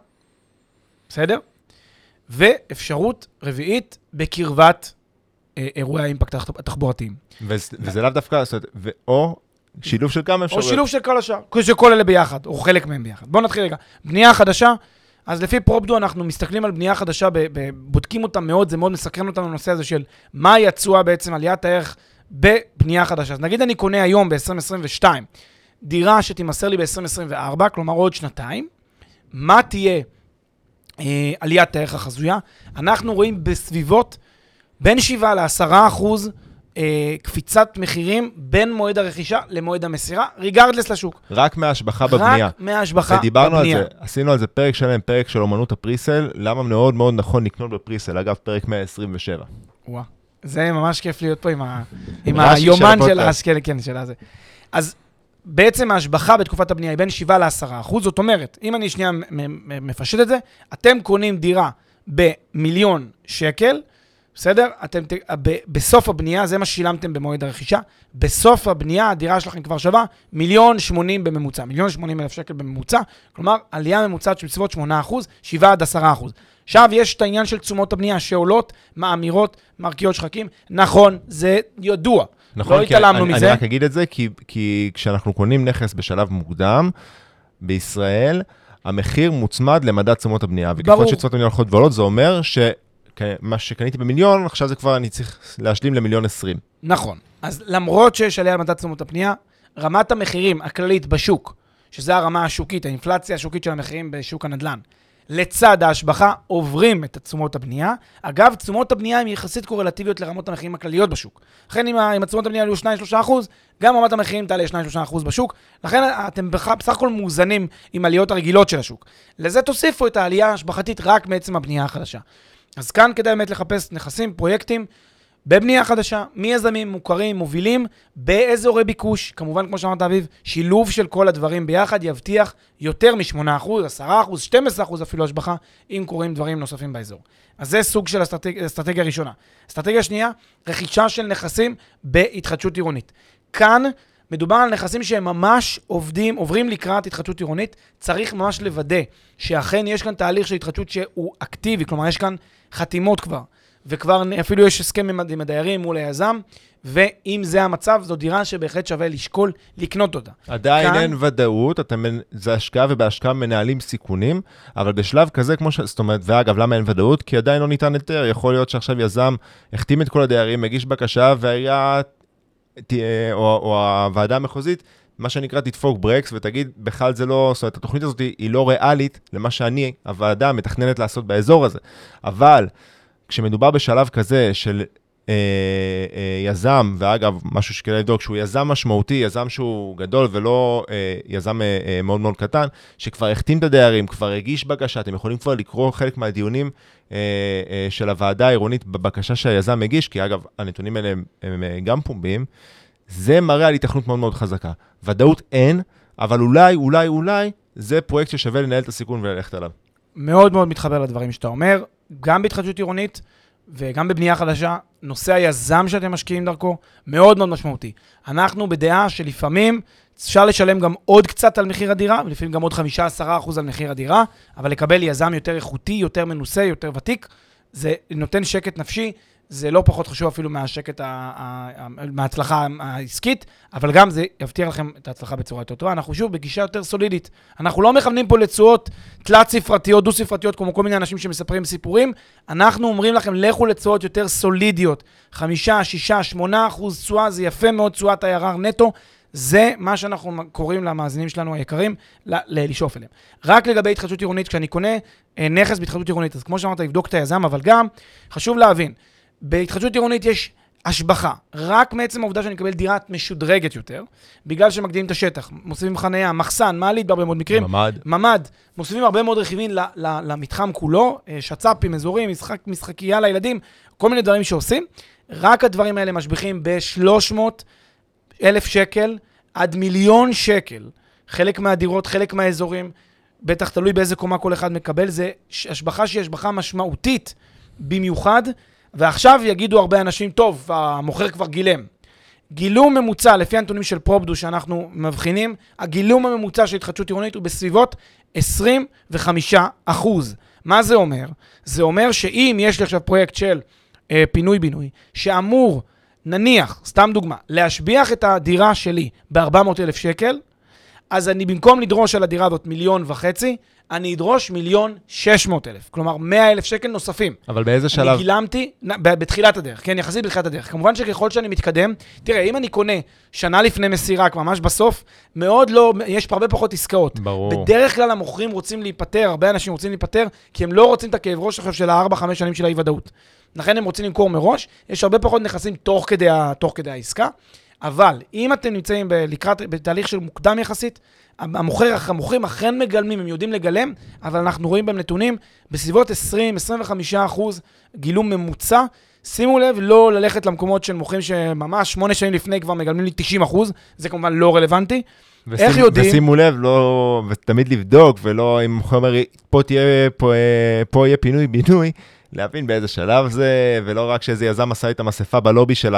בסדר? ואפשרות רביעית, בקרבת אה, אירועי האימפקט התחבורתיים. וזה, וזה לאו דווקא, זאת אומרת, או שילוב של כמה אפשרויות. או שילוב של כל השאר, שכל אלה ביחד, או חלק מהם ביחד. בואו נתחיל רגע. בנייה חדשה, אז לפי פרופדו אנחנו מסתכלים על בנייה חדשה, בודקים אותה מאוד, זה מאוד מסקרן אותנו הנושא הזה של מה יצוע בעצם עליית הערך בבנייה חדשה. אז נגיד אני קונה היום ב-2022 דירה שתימסר לי ב-2024, כלומר עוד שנתיים, מה תהיה אה, עליית הערך החזויה? אנחנו רואים בסביבות בין 7 ל-10 אחוז אה, קפיצת מחירים בין מועד הרכישה למועד המסירה, ריגרדלס לשוק. רק מההשבחה בבנייה. רק מההשבחה בבנייה. ודיברנו על זה, עשינו על זה פרק שלם, פרק של אומנות הפריסל, למה מאוד מאוד נכון לקנות בפריסל, אגב, פרק 127. וואו, זה ממש כיף להיות פה עם, ה... עם רש"י של היומן של הפודקאסט. השקל, כן, של הזה. אז בעצם ההשבחה בתקופת הבנייה היא בין 7 ל-10 אחוז, זאת אומרת, אם אני שנייה מפשט את זה, אתם קונים דירה במיליון שקל, בסדר? אתם, ת- ב- בסוף הבנייה, זה מה ששילמתם במועד הרכישה, בסוף הבנייה הדירה שלכם כבר שווה מיליון שמונים בממוצע, מיליון שמונים אלף שקל בממוצע, כלומר, עלייה ממוצעת של בסביבות 8 אחוז, 7 עד 10 אחוז. עכשיו יש את העניין של תשומות הבנייה שעולות, מאמירות, מרקיעות שחקים. נכון, זה ידוע. נכון, לא התעלמנו אני, מזה. אני רק אגיד את זה, כי, כי כשאנחנו קונים נכס בשלב מוקדם, בישראל, המחיר מוצמד למדד תשומות הבנייה. וככל ברור. שתשומות הבנייה הולכות ועולות, זה אומר שמה שקניתי במיליון, עכשיו זה כבר אני צריך להשלים למיליון עשרים. נכון. אז למרות שיש עלייה במדד תשומות הפנייה, רמת המחירים הכללית בשוק, שזה הרמה השוקית, האינפלציה השוקית של המחירים בשוק הנדל"ן, לצד ההשבחה עוברים את תשומות הבנייה. אגב, תשומות הבנייה הן יחסית קורלטיביות לרמות המחירים הכלליות בשוק. לכן אם, התשומות הבנייה יהיו 2-3 אחוז, גם רמת המחירים תעלה 2-3 אחוז בשוק. לכן אתם בח- בסך הכל מאוזנים עם העליות הרגילות של השוק. לזה תוסיפו את העלייה ההשבחתית רק מעצם הבנייה החדשה. אז כאן כדאי באמת לחפש נכסים, פרויקטים, בבנייה חדשה, מיזמים מוכרים, מובילים, באזורי ביקוש, כמובן, כמו שאמרת, אביב, שילוב של כל הדברים ביחד יבטיח יותר מ-8%, 10%, 12% אפילו השבחה, אם קורים דברים נוספים באזור. אז זה סוג של אסטרטג... אסטרטגיה ראשונה. אסטרטגיה שנייה, רכישה של נכסים בהתחדשות עירונית. כאן מדובר על נכסים שהם ממש עובדים, עוברים לקראת התחדשות עירונית. צריך ממש לוודא שאכן יש כאן תהליך של התחדשות שהוא אקטיבי, כלומר, יש כאן חתימות כבר. וכבר אפילו יש הסכם עם, עם הדיירים מול היזם, ואם זה המצב, זו דירה שבהחלט שווה לשקול לקנות אותה. עדיין כאן- אין ודאות, מנ- זה השקעה ובהשקעה מנהלים סיכונים, אבל בשלב כזה, כמו ש... זאת אומרת, ואגב, למה אין ודאות? כי עדיין לא ניתן היתר. יכול להיות שעכשיו יזם החתים את כל הדיירים, הגיש בקשה, והעירייה, ת- או, או הוועדה המחוזית, מה שנקרא, תדפוק ברקס ותגיד, בכלל זה לא, זאת אומרת, התוכנית הזאת היא, לא ריאלית למה שאני, הוועדה, מתכננת לעשות באזור הזה. אבל כשמדובר בשלב כזה של אה, אה, יזם, ואגב, משהו שכדאי לבדוק, שהוא יזם משמעותי, יזם שהוא גדול ולא אה, יזם אה, אה, מאוד מאוד קטן, שכבר החתים את הדיירים, כבר הגיש בקשה, אתם יכולים כבר לקרוא חלק מהדיונים אה, אה, של הוועדה העירונית בבקשה שהיזם הגיש, כי אגב, הנתונים האלה הם, הם אה, גם פומביים, זה מראה על התכנות מאוד מאוד חזקה. ודאות אין, אבל אולי, אולי, אולי, זה פרויקט ששווה לנהל את הסיכון וללכת עליו. מאוד מאוד מתחבר לדברים שאתה אומר, גם בהתחדשות עירונית וגם בבנייה חדשה, נושא היזם שאתם משקיעים דרכו מאוד מאוד משמעותי. אנחנו בדעה שלפעמים אפשר לשלם גם עוד קצת על מחיר הדירה, ולפעמים גם עוד 5-10% על מחיר הדירה, אבל לקבל יזם יותר איכותי, יותר מנוסה, יותר ותיק, זה נותן שקט נפשי, זה לא פחות חשוב אפילו מהשקט, מההצלחה העסקית, אבל גם זה יבטיח לכם את ההצלחה בצורה יותר טובה. אנחנו שוב בגישה יותר סולידית. אנחנו לא מכוונים פה לתשואות תלת-ספרתיות, דו-ספרתיות, כמו כל מיני אנשים שמספרים סיפורים. אנחנו אומרים לכם, לכו לתשואות יותר סולידיות. חמישה, שישה, שמונה אחוז תשואה, זה יפה מאוד תשואת IRR נטו. זה מה שאנחנו קוראים למאזינים שלנו היקרים לשאוף אליהם. רק לגבי התחדשות עירונית, כשאני קונה אה, נכס בהתחדשות עירונית, אז כמו שאמרת, לבדוק את היזם, אבל גם חשוב להבין, בהתחדשות עירונית יש השבחה, רק מעצם העובדה שאני מקבל דירה משודרגת יותר, בגלל שמגדילים את השטח, מוסיפים חנייה, מחסן, מעלית בהרבה מאוד מקרים, ממ"ד. ממ"ד, מוסיפים הרבה מאוד רכיבים ל- ל- למתחם כולו, אה, שצ"פים, אזורים, משחק, משחקייה לילדים, כל מיני דברים שעושים. רק הדברים האלה משביחים ב-300 אלף שקל עד מיליון שקל. חלק מהדירות, חלק מהאזורים, בטח תלוי באיזה קומה כל אחד מקבל, זה השבחה שהיא השבחה משמעותית במיוחד, ועכשיו יגידו הרבה אנשים, טוב, המוכר כבר גילם. גילום ממוצע, לפי הנתונים של פרופדו שאנחנו מבחינים, הגילום הממוצע של התחדשות עירונית הוא בסביבות 25 אחוז. מה זה אומר? זה אומר שאם יש לי עכשיו פרויקט של אה, פינוי-בינוי, שאמור, נניח, סתם דוגמה, להשביח את הדירה שלי ב-400 אלף שקל, אז אני במקום לדרוש על הדירה הזאת מיליון וחצי, אני אדרוש מיליון שש מאות אלף. כלומר, מאה אלף שקל נוספים. אבל באיזה אני שלב? גילמתי, נ- ב- בתחילת הדרך, כן, יחסית בתחילת הדרך. כמובן שככל שאני מתקדם, תראה, אם אני קונה שנה לפני מסירה, ממש בסוף, מאוד לא, יש הרבה פחות עסקאות. ברור. בדרך כלל המוכרים רוצים להיפטר, הרבה אנשים רוצים להיפטר, כי הם לא רוצים את הכאב ראש עכשיו של הארבע-חמש שנים של האי-ודאות. לכן הם רוצים למכור מראש, יש הרבה פחות נכסים תוך כדי, תוך כדי העסקה. אבל אם אתם נמצאים לקראת, בתהליך של מוקדם יחסית, המוכר, המוכרים אכן מגלמים, הם יודעים לגלם, אבל אנחנו רואים בהם נתונים בסביבות 20-25 אחוז גילום ממוצע. שימו לב, לא ללכת למקומות של מוכרים שממש שמונה שנים לפני כבר מגלמים לי 90 אחוז, זה כמובן לא רלוונטי. ושים, איך יודעים? ושימו לב, לא, ותמיד לבדוק, ולא אם הוא אומר, פה תהיה, פה, אה, פה יהיה פינוי-בינוי, להבין באיזה שלב זה, ולא רק שאיזה יזם עשה את המספה בלובי של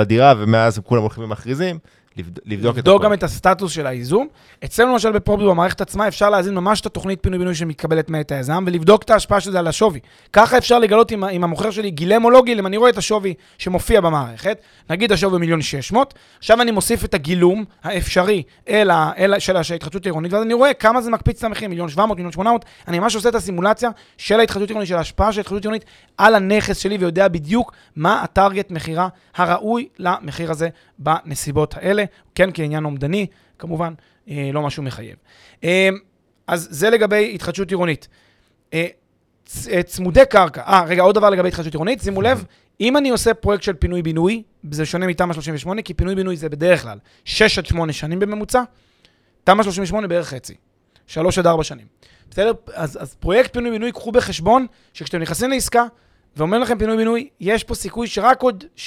הדירה, ומאז כולם הולכים ומכריזים, לבד, לבדוק את לבדוק הכל. גם את הסטטוס של הייזום. אצלנו למשל בפרופדו, במערכת עצמה, אפשר להזין ממש את התוכנית פינוי-בינוי שמתקבלת מאת היזם, ולבדוק את ההשפעה של זה על השווי. ככה אפשר לגלות אם, אם המוכר שלי גילם או לא גילם, אני רואה את השווי שמופיע במערכת, נגיד השווי מיליון שש מאות, עכשיו אני מוסיף את הגילום האפשרי אל ה, אל, של ההתחדשות העירונית, ואז אני רואה כמה זה מקפיץ את המחיר, מיליון שבע מאות, מיליון שמונה מאות, אני ממש עושה את הסימולציה של ההתחדשות העירונית, של ההשפעה של ההתחדשות העירונית על הנכס שלי, ויודע בדיוק מה הטארגט מכירה הראוי למחיר הזה בנסיבות האלה, כן כעניין אומדני, כמובן, אה, לא משהו מחייב. אה, אז זה לגבי התחדשות עירונית. אה, צמודי קרקע, אה, רגע, עוד דבר לגבי התחדשות עירונית, שימו לב, אם אני עושה פרויקט של פינוי-בינוי, זה שונה מתמ"א 38, כי פינוי-בינוי זה בדרך כלל 6 עד 8 שנים בממוצע, תמ"א 38 בערך חצי, 3 עד 4 שנים. בסדר? אז, אז פרויקט פינוי-בינוי, קחו בחשבון שכשאתם נכנסים לעסקה, ואומר לכם פינוי-בינוי, יש פה סיכוי שרק עוד 6-8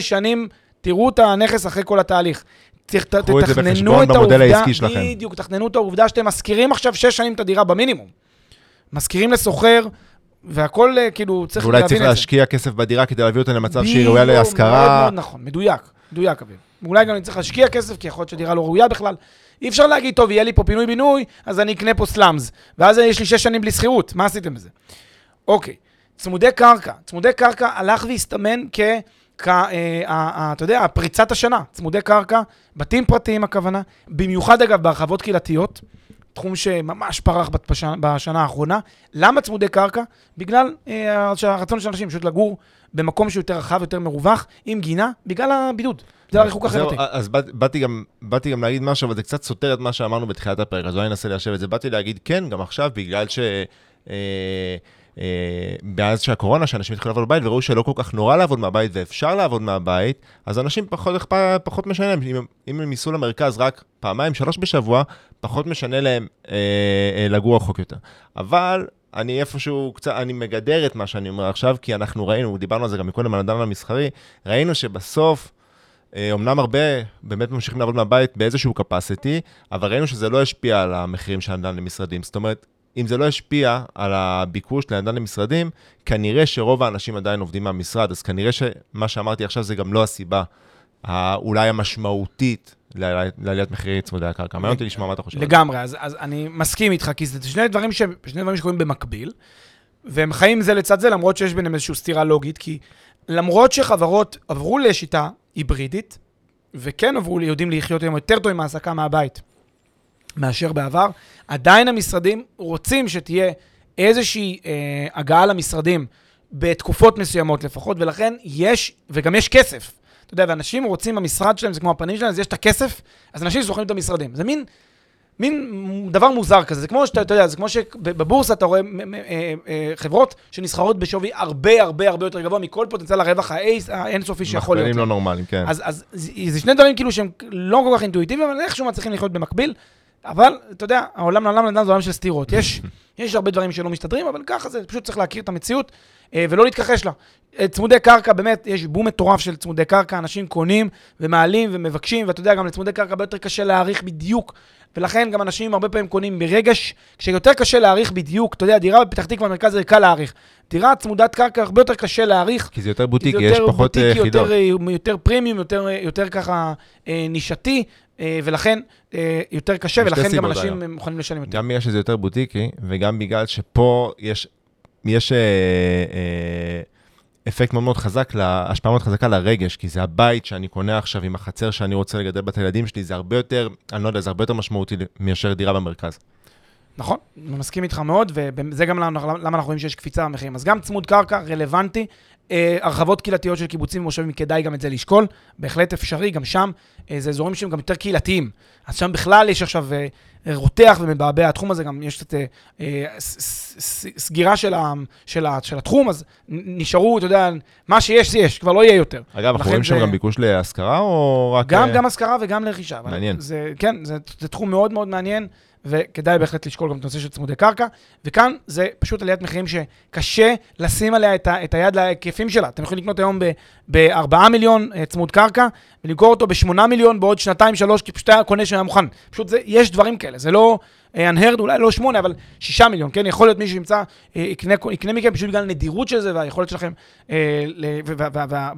שנים תראו את הנכס אחרי כל התהליך. צריך, את תתכננו את במודל העובדה. בדיוק, תכננו את העובדה שאתם משכירים עכשיו 6 שנים את הדירה במינימום. משכירים לשוכר, והכל אה, כאילו, צריך ואולי להבין צריך את זה. להשקיע כסף בדירה כדי להביא אותה למצב שהיא ראויה מאוד להשכרה. מאוד נכון, מדויק, מדויק אביב. אולי גם אני צריך להשקיע כסף, כי יכול להיות שהדירה לא ראויה בכלל. אי אפשר להגיד, טוב, יהיה לי פה פינוי-בינוי, אז אני אקנה פה סלאמס. ואז יש לי שש שנים בלי שכירות, מה עשיתם בזה? אוקיי, צמודי קרקע. צמודי קרקע הלך והסתמן כ... כ אה, ה- ה- אתה יודע, פריצת השנה. צמודי קרקע, בתים פרטיים הכוונה, במיוחד אגב בהרחבות קהילתיות, תחום שממש פרח בשנה האחרונה. למה צמודי קרקע? בגלל אה, הרצון של אנשים פשוט לגור במקום שהוא יותר רחב, יותר מרווח, עם גינה, בגלל הבידוד. בגלל הריחוק החברתי. אז באת- באתי גם, באתי גם להגיד משהו, אבל זה קצת סותר את מה שאמרנו בתחילת הפרק, אז אולי ננסה ליישב את זה. באתי להגיד כן, גם עכשיו, בגלל ש... אה, אה, מאז שהקורונה, שאנשים התחילו לעבוד בבית וראו שלא כל כך נורא לעבוד מהבית ואפשר לעבוד מהבית, אז אנשים פחות, פחות משנה להם, אם, אם הם ייסעו למרכז רק פעמיים, שלוש בשבוע, פחות משנה להם אה, אה, לגור רחוק יותר. אבל אני איפשהו קצת, אני מגדר את מה שאני אומר עכשיו, כי אנחנו ראינו, דיברנו על זה גם מקודם על הנדל"ן המסחרי, ראינו שבסוף, אה, אמנם הרבה באמת ממשיכים לעבוד מהבית באיזשהו capacity, אבל ראינו שזה לא השפיע על המחירים של הנדל"ן למשרדים. זאת אומרת, אם זה לא השפיע על הביקוש לנדל"ן למשרדים, כנראה שרוב האנשים עדיין עובדים מהמשרד, אז כנראה שמה שאמרתי עכשיו זה גם לא הסיבה ה- אולי המשמעותית לעליית- מחירי צמודי הקרקע. מעניין אותי לשמוע מה אתה חושב. לגמרי, אז, אז אני מסכים איתך, כי זה שני דברים, ש, שני דברים שקורים במקביל, והם חיים זה לצד זה, למרות שיש ביניהם איזושהי סתירה לוגית, כי למרות שחברות עברו לשיטה היברידית, וכן עברו, יודעים לחיות היום יותר טוב עם העסקה מהבית מאשר בעבר, עדיין המשרדים רוצים שתהיה איזושהי אה, הגעה למשרדים בתקופות מסוימות לפחות, ולכן יש, וגם יש כסף. אתה יודע, ואנשים רוצים, המשרד שלהם זה כמו הפנים שלהם, אז יש את הכסף, אז אנשים זוכרים את המשרדים. זה מין, מין דבר מוזר כזה. זה כמו שאתה, אתה יודע, זה כמו שבבורסה אתה רואה אה, אה, חברות שנסחרות בשווי הרבה הרבה הרבה יותר גבוה מכל פוטנציאל הרווח האינסופי שיכול להיות. מכפלים לא נורמליים, כן. אז, אז זה שני דברים כאילו שהם לא כל כך אינטואיטיביים, אבל איכשהו מצליחים לחיות במקביל. אבל, אתה יודע, העולם לעולם לעולם זה עולם של סתירות. יש, יש הרבה דברים שלא מסתדרים, אבל ככה זה, פשוט צריך להכיר את המציאות אה, ולא להתכחש לה. אה, צמודי קרקע, באמת, יש בום מטורף של צמודי קרקע, אנשים קונים ומעלים ומבקשים, ואתה יודע, גם לצמודי קרקע הרבה יותר קשה להעריך בדיוק, ולכן גם אנשים הרבה פעמים קונים ברגש, כשיותר קשה להעריך בדיוק, אתה יודע, דירה בפתח תקווה במרכז זה קל להעריך. דירה צמודת קרקע הרבה יותר קשה להעריך, כי זה יותר בוטיקי, יש פחות אה, יחידות. יותר, יותר פרימיום, יותר, יותר ככה אה, נישתי, ולכן אה, יותר קשה, ולכן גם אנשים. אה, מוכנים לשלם יותר. גם בגלל שזה יותר בוטיקי, וגם בגלל שפה יש, יש, אה, אה, אפקט מאוד מאוד חזק, השפעה מאוד חזקה לרגש, כי זה הבית שאני קונה עכשיו עם החצר שאני רוצה לגדל בת הילדים שלי, זה הרבה יותר, אני לא יודע, זה הרבה יותר משמעותי מאשר דירה במרכז. נכון, אני מסכים איתך מאוד, וזה גם למה אנחנו רואים שיש קפיצה במחירים. אז גם צמוד קרקע רלוונטי, אה, הרחבות קהילתיות של קיבוצים ומושבים, כדאי גם את זה לשקול, בהחלט אפשרי, גם שם אה, זה אזורים שהם גם יותר קהילתיים. אז שם בכלל יש עכשיו אה, רותח ומבעבע התחום הזה, גם יש קצת אה, אה, סגירה של, ה, של, ה, של התחום, אז נשארו, אתה יודע, מה שיש זה יש, כבר לא יהיה יותר. אגב, אנחנו רואים שם זה- גם ביקוש להשכרה, או רק... גם, אה, גם השכרה וגם לרכישה. מעניין. זה, כן, זה, זה תחום מאוד מאוד מעניין, וכדאי בהחלט לשקול גם את הנושא של צמודי קרקע. וכאן זה פשוט עליית מחירים שקשה לשים עליה את, ה, את היד להיקפים שלה. אתם יכולים לקנות היום ב-4 מיליון אה, צמוד קרקע, ולמכור אותו ב-8 מיליון בעוד שנתיים, שלוש, כי פשוט היה קונה שהיה מוכן. פשוט זה, יש דברים כאלה, זה לא unheard, אולי לא 8, אבל 6 מיליון, כן? יכול להיות מישהו שימצא, אה, יקנה, יקנה מכם פשוט בגלל הנדירות של זה והיכולת שלכם, אה,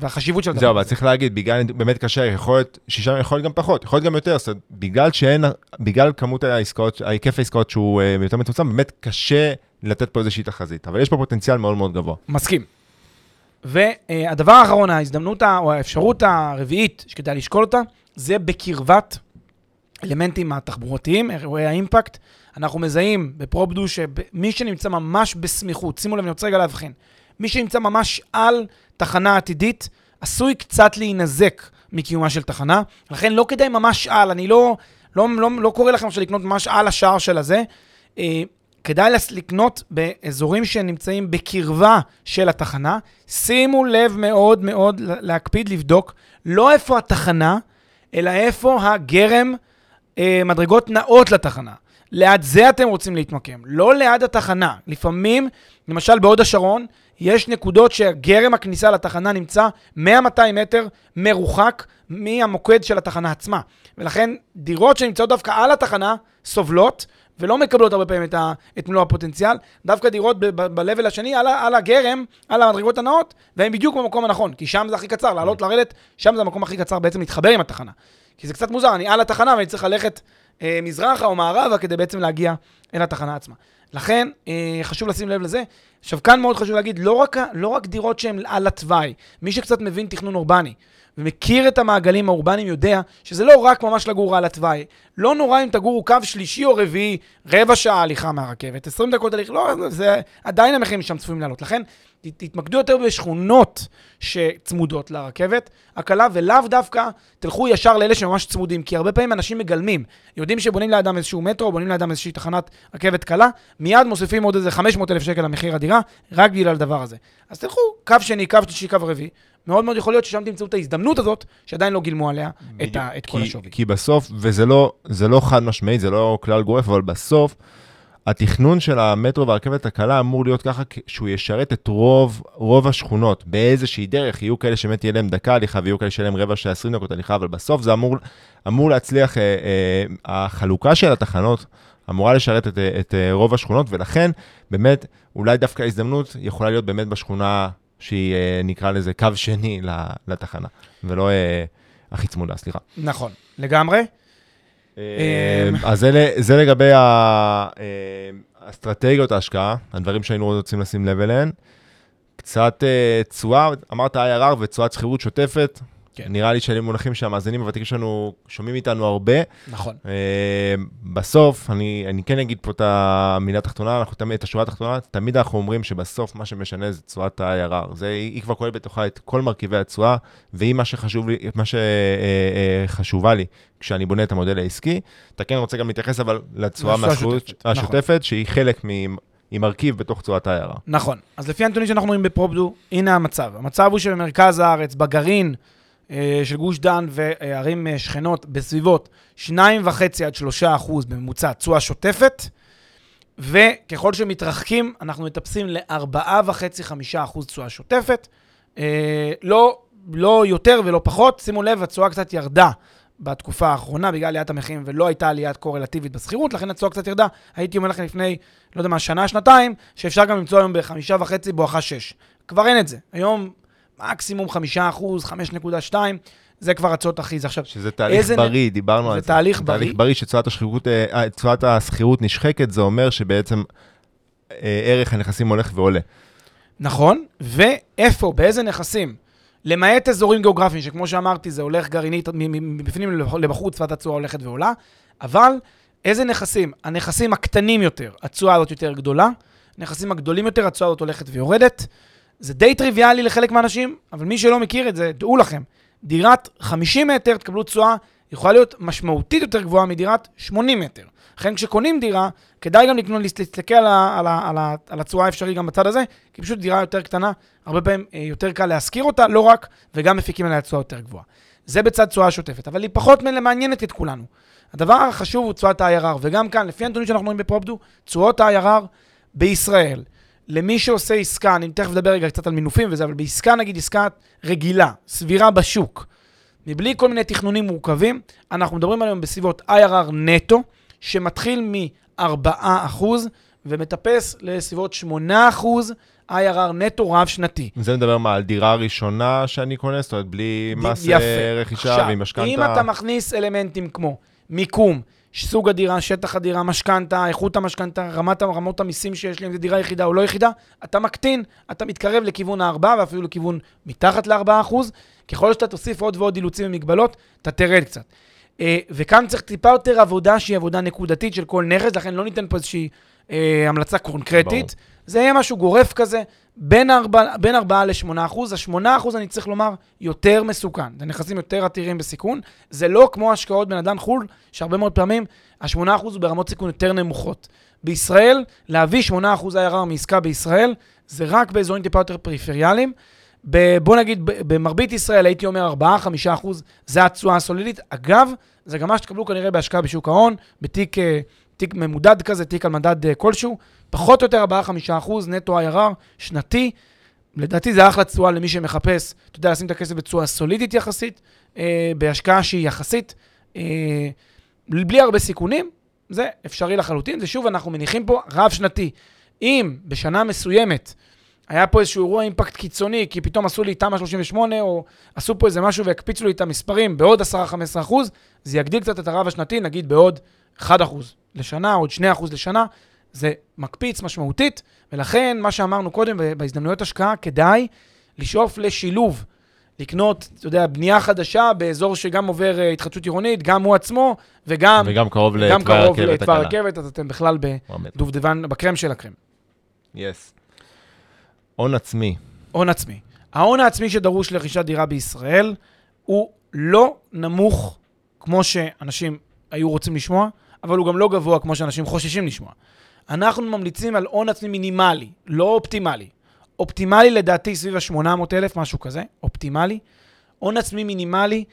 והחשיבות של הדבר זהו, אבל. צריך להגיד, בגלל באמת קשה, יכול להיות שישה, יכול להיות גם פחות, יכול להיות גם יותר, זאת אומרת, בגלל שאין, בגלל כמות העסקאות, היקף העסקאות שהוא אה, יותר מצומצם, באמת קשה לתת פה איזושהי תחזית, אבל יש פה פוטנציאל מאוד מאוד גבוה. מסכים. והדבר האחרון, ההזדמנות או האפשרות הרביעית שכדאי לשקול אותה, זה בקרבת אלמנטים התחבורתיים, אירועי האימפקט. אנחנו מזהים בפרופדו שמי שנמצא ממש בסמיכות, שימו לב, אני רוצה רגע להבחין, מי שנמצא ממש על תחנה עתידית, עשוי קצת להינזק מקיומה של תחנה, לכן לא כדאי ממש על, אני לא, לא, לא, לא קורא לכם עכשיו לקנות ממש על השער של הזה. אה, כדאי לקנות באזורים שנמצאים בקרבה של התחנה. שימו לב מאוד מאוד להקפיד לבדוק לא איפה התחנה, אלא איפה הגרם אה, מדרגות נאות לתחנה. ליד זה אתם רוצים להתמקם, לא ליד התחנה. לפעמים, למשל בהוד השרון, יש נקודות שגרם הכניסה לתחנה נמצא 100-200 מטר מרוחק מהמוקד של התחנה עצמה. ולכן דירות שנמצאות דווקא על התחנה סובלות, ולא מקבלות הרבה פעמים את, ה, את מלוא הפוטנציאל. דווקא דירות ב-level השני, על, על הגרם, על המדרגות הנאות, והן בדיוק במקום הנכון, כי שם זה הכי קצר, לעלות, לרדת, שם זה המקום הכי קצר בעצם להתחבר עם התחנה. כי זה קצת מוזר, אני על התחנה ואני צריך ללכת אה, מזרחה או מערבה כדי בעצם להגיע אל התחנה עצמה. לכן, אה, חשוב לשים לב לזה. עכשיו, כאן מאוד חשוב להגיד, לא רק, לא רק דירות שהן על התוואי, מי שקצת מבין תכנון אורבני, ומכיר את המעגלים האורבניים יודע שזה לא רק ממש לגור על התוואי. לא נורא אם תגורו קו שלישי או רביעי, רבע שעה הליכה מהרכבת, 20 דקות הליכה, לא, זה עדיין המחירים שם צפויים לעלות. לכן, תתמקדו יותר בשכונות שצמודות לרכבת הקלה, ולאו דווקא תלכו ישר לאלה שממש צמודים, כי הרבה פעמים אנשים מגלמים. יודעים שבונים לידם איזשהו מטרו, בונים לידם איזושהי תחנת רכבת קלה, מיד מוסיפים עוד איזה 500 אלף שקל למחיר הדירה, רק בגלל הדבר הזה. אז תלכו קו שני, קו שלישי, קו רביעי. מאוד מאוד יכול להיות ששם תמצאו את ההזדמנות הזאת, שעדיין לא גילמו עליה את, ה, את כל השווי. כי בסוף, וזה לא, לא חד משמעי, זה לא כלל גורף, אבל בסוף, התכנון של המטרו והרכבת הקלה אמור להיות ככה שהוא ישרת את רוב, רוב השכונות באיזושהי דרך. יהיו כאלה שבאמת תהיה להם דקה הליכה ויהיו כאלה שיהיה להם רבע שעה, 20 דקות הליכה, אבל בסוף זה אמור, אמור להצליח, אה, אה, החלוקה של התחנות אמורה לשרת את, אה, את אה, רוב השכונות, ולכן באמת, אולי דווקא ההזדמנות יכולה להיות באמת בשכונה שהיא, אה, נקרא לזה, קו שני לתחנה, ולא אה, הכי צמודה, סליחה. נכון, לגמרי. אמ, אז זה לגבי ה- אמ, אסטרטגיות ההשקעה, הדברים שהיינו רוצים לשים לב אליהן. קצת אה, תשואה, אמרת IRR ותשואת שכירות שוטפת. כן. נראה לי שאלה מונחים שהמאזינים הוותיקים שלנו שומעים איתנו הרבה. נכון. אמ, בסוף, אני, אני כן אגיד פה את המילה התחתונה, אנחנו תמיד, את השורה התחתונה, תמיד אנחנו אומרים שבסוף מה שמשנה זה תשואת ה-IRR. זה, היא, היא כבר כוללת בתוכה את כל מרכיבי התשואה, והיא מה שחשוב לי, מה שחשובה לי כשאני בונה את המודל העסקי. אתה כן רוצה גם להתייחס אבל לתשואה השוטפת, נכון. שהיא חלק מ... היא מרכיב בתוך תשואת ה-IRR. נכון. אז לפי הנתונים שאנחנו רואים בפרופדו, הנה המצב. המצב הוא שבמרכז הארץ, בגרעין אה, של גוש דן וערים אה, שכנות, בסביבות 2.5 עד 3 אחוז בממוצע תשואה שוטפת, וככל שמתרחקים, אנחנו מטפסים ל-4.5-5 אחוז תשואה שוטפת. אה, לא, לא יותר ולא פחות. שימו לב, התשואה קצת ירדה. בתקופה האחרונה בגלל עליית המחירים ולא הייתה עליית קורלטיבית בשכירות, לכן התשואה קצת ירדה. הייתי אומר לכם לפני, לא יודע מה, שנה, שנתיים, שאפשר גם למצוא היום בחמישה וחצי בואכה שש. כבר אין את זה. היום מקסימום חמישה אחוז, חמש נקודה שתיים, זה כבר הצעות הכי זה עכשיו. שזה תהליך איזה נ- בריא, דיברנו זה על זה. תהליך בריא. תהליך בריא שתשואת השכירות, אה, אה, תשואת השכירות נשחקת, זה אומר שבעצם אה, ערך הנכסים הולך ועולה. נכון, ואיפה, באיזה נכסים. למעט אזורים גיאוגרפיים, שכמו שאמרתי, זה הולך גרעינית מבפנים לבחוץ, תשואת התשואה הולכת ועולה, אבל איזה נכסים? הנכסים הקטנים יותר, התשואה הזאת יותר גדולה, הנכסים הגדולים יותר, התשואה הזאת הולכת ויורדת. זה די טריוויאלי לחלק מהאנשים, אבל מי שלא מכיר את זה, דעו לכם, דירת 50 מטר, תקבלו תשואה, יכולה להיות משמעותית יותר גבוהה מדירת 80 מטר. לכן כשקונים דירה, כדאי גם לקנות, להסתכל על, על, על, על התשואה האפשרית גם בצד הזה, כי פשוט דירה יותר קטנה, הרבה פעמים אה, יותר קל להשכיר אותה, לא רק, וגם מפיקים עליה תשואה יותר גבוהה. זה בצד תשואה שוטפת, אבל היא פחות מעניינת את כולנו. הדבר החשוב הוא תשואת ה-IRR, וגם כאן, לפי הנתונים שאנחנו רואים בפרופדו, תשואות ה-IRR בישראל, למי שעושה עסקה, אני תכף אדבר רגע קצת על מינופים וזה, אבל בעסקה, נגיד עסקה רגילה, סבירה בשוק, מבלי כל מיני תכנונים מורכבים, אנחנו מדברים היום בסביבות IRR נטו, שמתחיל מ-4% ומטפס לסביבות 8% IRR נטו רב-שנתי. זה מדבר מה, על דירה ראשונה שאני קונה? זאת אומרת, בלי מס יפה. רכישה ועם משכנתה? אם אתה מכניס אלמנטים כמו מיקום, סוג הדירה, שטח הדירה, משכנתה, איכות המשכנתה, רמת רמות המיסים שיש לי, אם זו דירה יחידה או לא יחידה, אתה מקטין, אתה מתקרב לכיוון ה-4 ואפילו לכיוון מתחת ל-4%. ככל שאתה תוסיף עוד ועוד אילוצים ומגבלות, אתה תרד קצת. אה, וכאן צריך טיפה יותר עבודה שהיא עבודה נקודתית של כל נכס, לכן לא ניתן פה איזושהי אה, המלצה קונקרטית. ברור. זה יהיה משהו גורף כזה, בין 4, בין 4 ל-8 אחוז. ה-8 אחוז, אני צריך לומר, יותר מסוכן. זה נכסים יותר עתירים בסיכון. זה לא כמו השקעות בנדל"ן חו"ל, שהרבה מאוד פעמים ה-8 אחוז הוא ברמות סיכון יותר נמוכות. בישראל, להביא 8 אחוז IRR מעסקה בישראל, זה רק באזורים טיפה יותר פריפריאליים. בוא נגיד, במרבית ישראל הייתי אומר 4-5 אחוז, זה התשואה הסולידית. אגב, זה גם מה שתקבלו כנראה בהשקעה בשוק ההון, בתיק אה, תיק ממודד כזה, תיק על מדד אה, כלשהו, פחות או יותר 4-5 אחוז נטו IRR שנתי. לדעתי זה אחלה תשואה למי שמחפש, אתה יודע, לשים את הכסף בתשואה סולידית יחסית, אה, בהשקעה שהיא יחסית, אה, בלי הרבה סיכונים, זה אפשרי לחלוטין. ושוב, אנחנו מניחים פה רב שנתי. אם בשנה מסוימת, היה פה איזשהו אירוע אימפקט קיצוני, כי פתאום עשו לי תמ"א 38, או עשו פה איזה משהו והקפיצו לי את המספרים בעוד 10-15 אחוז, זה יגדיל קצת את הרב השנתי, נגיד בעוד 1 אחוז לשנה, עוד 2 אחוז לשנה, זה מקפיץ משמעותית, ולכן מה שאמרנו קודם, בהזדמנויות השקעה, כדאי לשאוף לשילוב. לקנות, אתה יודע, בנייה חדשה באזור שגם עובר uh, התחדשות עירונית, גם הוא עצמו, וגם... וגם קרוב לתוואי הרכבת הקלה. אתם בכלל בדובדבן, בקרם של הקרם. יס. Yes. הון עצמי. הון עצמי. ההון העצמי שדרוש לרכישת דירה בישראל הוא לא נמוך כמו שאנשים היו רוצים לשמוע, אבל הוא גם לא גבוה כמו שאנשים חוששים לשמוע. אנחנו ממליצים על הון עצמי מינימלי, לא אופטימלי. אופטימלי לדעתי סביב ה-800,000, משהו כזה, אופטימלי. הון עצמי מינימלי,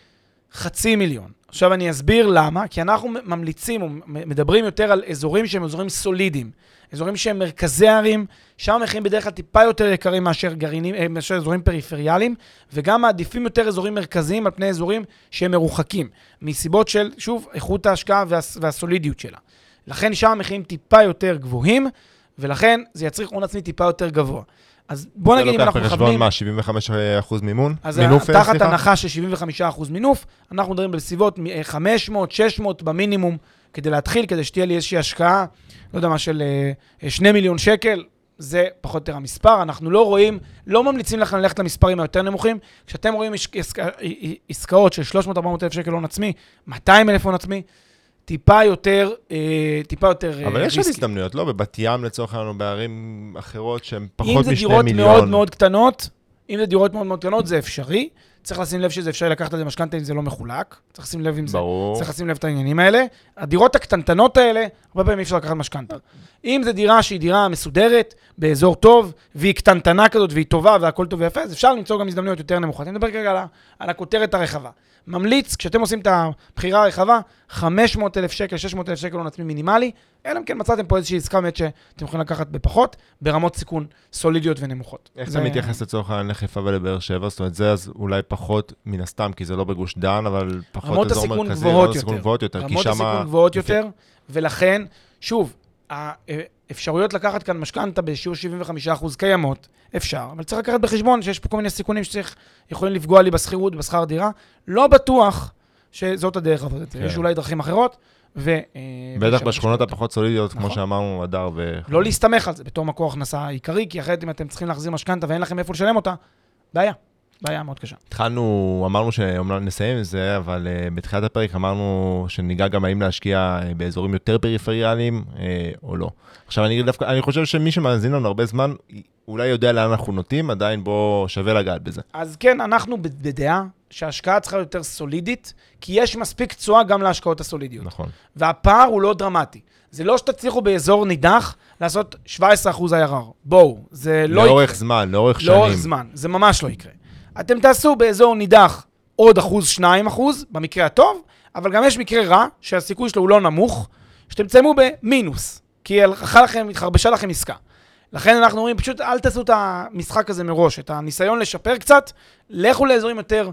חצי מיליון. עכשיו אני אסביר למה, כי אנחנו ממליצים מדברים יותר על אזורים שהם אזורים סולידיים. אזורים שהם מרכזי ערים, שם המחירים בדרך כלל טיפה יותר יקרים מאשר גרעינים, אה, מאשר אזורים פריפריאליים, וגם מעדיפים יותר אזורים מרכזיים על פני אזורים שהם מרוחקים, מסיבות של, שוב, איכות ההשקעה וה, והסולידיות שלה. לכן שם המחירים טיפה יותר גבוהים, ולכן זה יצריך הון עצמי טיפה יותר גבוה. אז בוא נגיד אם אנחנו מכוונים... זה לוקח בחשבון מה, 75% מימון? אז מינוף, תחת סליחה? הנחה של 75% מינוף, אנחנו מדברים בסביבות 500, 600 במינימום, כדי להתחיל, כדי שתהיה לי איזושהי השקעה, לא יודע מה, של 2 אה, מיליון שקל, זה פחות או יותר המספר. אנחנו לא רואים, לא ממליצים לכם ללכת למספרים היותר נמוכים. כשאתם רואים עסקאות של 300-400 אלף שקל הון עצמי, 200 אלף הון עצמי, טיפה יותר, אה, טיפה יותר ריסקי. אה, אבל יש עוד הזדמנויות, לא? בבת ים לצורך העניין, בערים אחרות שהן פחות משני מיליון. אם זה דירות מאוד מאוד קטנות, אם זה דירות מאוד מאוד קטנות, זה אפשרי. צריך לשים לב שזה אפשרי לקחת את זה משכנתה אם זה לא מחולק. צריך לשים לב עם זה. ברור. צריך לשים לב את העניינים האלה. הדירות הקטנטנות האלה, הרבה פעמים אי אפשר לקחת משכנתה. אם זו דירה שהיא דירה מסודרת, באזור טוב, והיא קטנטנה כזאת, והיא טובה, והכל טוב ויפה, אז אפשר למצוא גם הזדמנויות יותר נמוכות. אני מדבר כרגע על, על הכותרת הרחבה. ממליץ, כשאתם עושים את הבחירה הרחבה, 500,000 שקל, 600,000 שקל הון עצמי מינימלי, אלא אם כן מצאתם פה איזושהי עסקה באמת שאתם יכולים לקחת בפחות, ברמות סיכון סולידיות ונמוכות. איך זה מתייחס לצורך העניין לחיפה ולבאר שבע? זאת אומרת, זה אז אולי פחות, מן הסתם, כי זה לא בגוש דן, אבל פחות אזור מרכזי, רמות הסיכון גבוהות יותר. רמות הסיכון גבוהות יותר, ולכן, שוב, האפשרויות לקחת כאן משכנתה בשיעור 75% קיימות, אפשר, אבל צריך לקחת בחשבון שיש פה כל מיני סיכונים שצריך, יכולים לפגוע לי בשכירות, בשכר דירה. לא בטוח שזאת הדרך לעבוד את זה. יש אולי דרכים אחרות, ו... אה, בטח בשכונות. הפחות סולידיות, כמו נכון. שאמרנו, הדר ו... לא להסתמך על זה בתור מקור הכנסה עיקרי, כי אחרת אם אתם צריכים להחזיר משכנתה ואין לכם איפה לשלם אותה, בעיה. בעיה מאוד קשה. התחלנו, אמרנו שאומנם נסיים עם זה, אבל uh, בתחילת הפרק אמרנו שניגע גם האם להשקיע uh, באזורים יותר פריפריאליים uh, או לא. עכשיו, אני דווקא, אני חושב שמי שמאזין לנו הרבה זמן, אולי יודע לאן אנחנו נוטים, עדיין בוא שווה לגעת בזה. אז כן, אנחנו בדעה שההשקעה צריכה להיות יותר סולידית, כי יש מספיק תשואה גם להשקעות הסולידיות. נכון. והפער הוא לא דרמטי. זה לא שתצליחו באזור נידח לעשות 17% IRR. בואו, זה לא לאורך יקרה. זמן, לאורך שנים. לאורך זמן, זה ממש לא יקרה. אתם תעשו באזור נידח עוד אחוז, שניים אחוז, במקרה הטוב, אבל גם יש מקרה רע, שהסיכוי שלו הוא לא נמוך, שאתם תסיימו במינוס, כי הלכה לכם, התחרבשה לכם עסקה. לכן אנחנו אומרים, פשוט אל תעשו את המשחק הזה מראש, את הניסיון לשפר קצת, לכו לאזורים יותר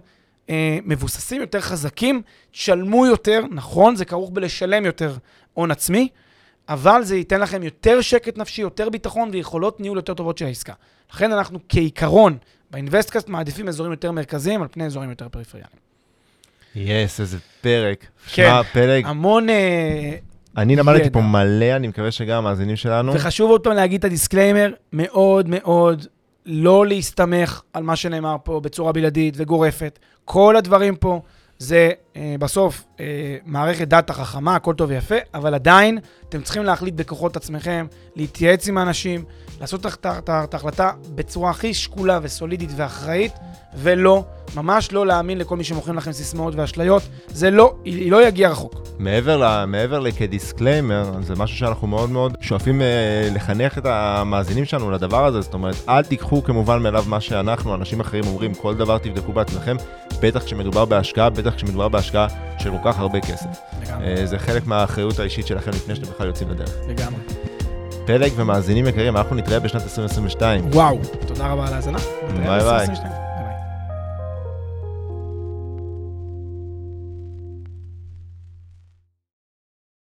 אה, מבוססים, יותר חזקים, תשלמו יותר, נכון, זה כרוך בלשלם יותר הון עצמי, אבל זה ייתן לכם יותר שקט נפשי, יותר ביטחון ויכולות ניהול יותר טובות של העסקה. לכן אנחנו כעיקרון, באינבסטקאסט מעדיפים אזורים יותר מרכזיים על פני אזורים יותר פריפריאליים. yes, איזה פרק. כן. שמע, פרק, המון... אה, אני למדתי. פה מלא, אני מקווה שגם המאזינים שלנו. וחשוב עוד פעם להגיד את הדיסקליימר, מאוד מאוד לא להסתמך על מה שנאמר פה בצורה בלעדית וגורפת. כל הדברים פה זה בסוף אה, מערכת דאטה חכמה, הכל טוב ויפה, אבל עדיין אתם צריכים להחליט בכוחות עצמכם, להתייעץ עם האנשים, לעשות את ההחלטה בצורה הכי שקולה וסולידית ואחראית, ולא, ממש לא להאמין לכל מי שמוכרים לכם סיסמאות ואשליות. זה לא, היא לא יגיע רחוק. מעבר, ל, מעבר לכדיסקליימר, זה משהו שאנחנו מאוד מאוד שואפים אה, לחנך את המאזינים שלנו לדבר הזה, זאת אומרת, אל תיקחו כמובן מאליו מה שאנחנו, אנשים אחרים אומרים, כל דבר תבדקו בעצמכם, בטח כשמדובר בהשקעה, בטח כשמדובר בהשקעה של כל כך הרבה כסף. לגמרי, אה, זה חלק מהאחריות האישית שלכם לפני שאתם בכלל יוצאים לדרך. לגמרי. פלג ומאזינים יקרים, אנחנו נתראה בשנת 2022. וואו, תודה רבה על ההאזנה. ביי ביי. 2022.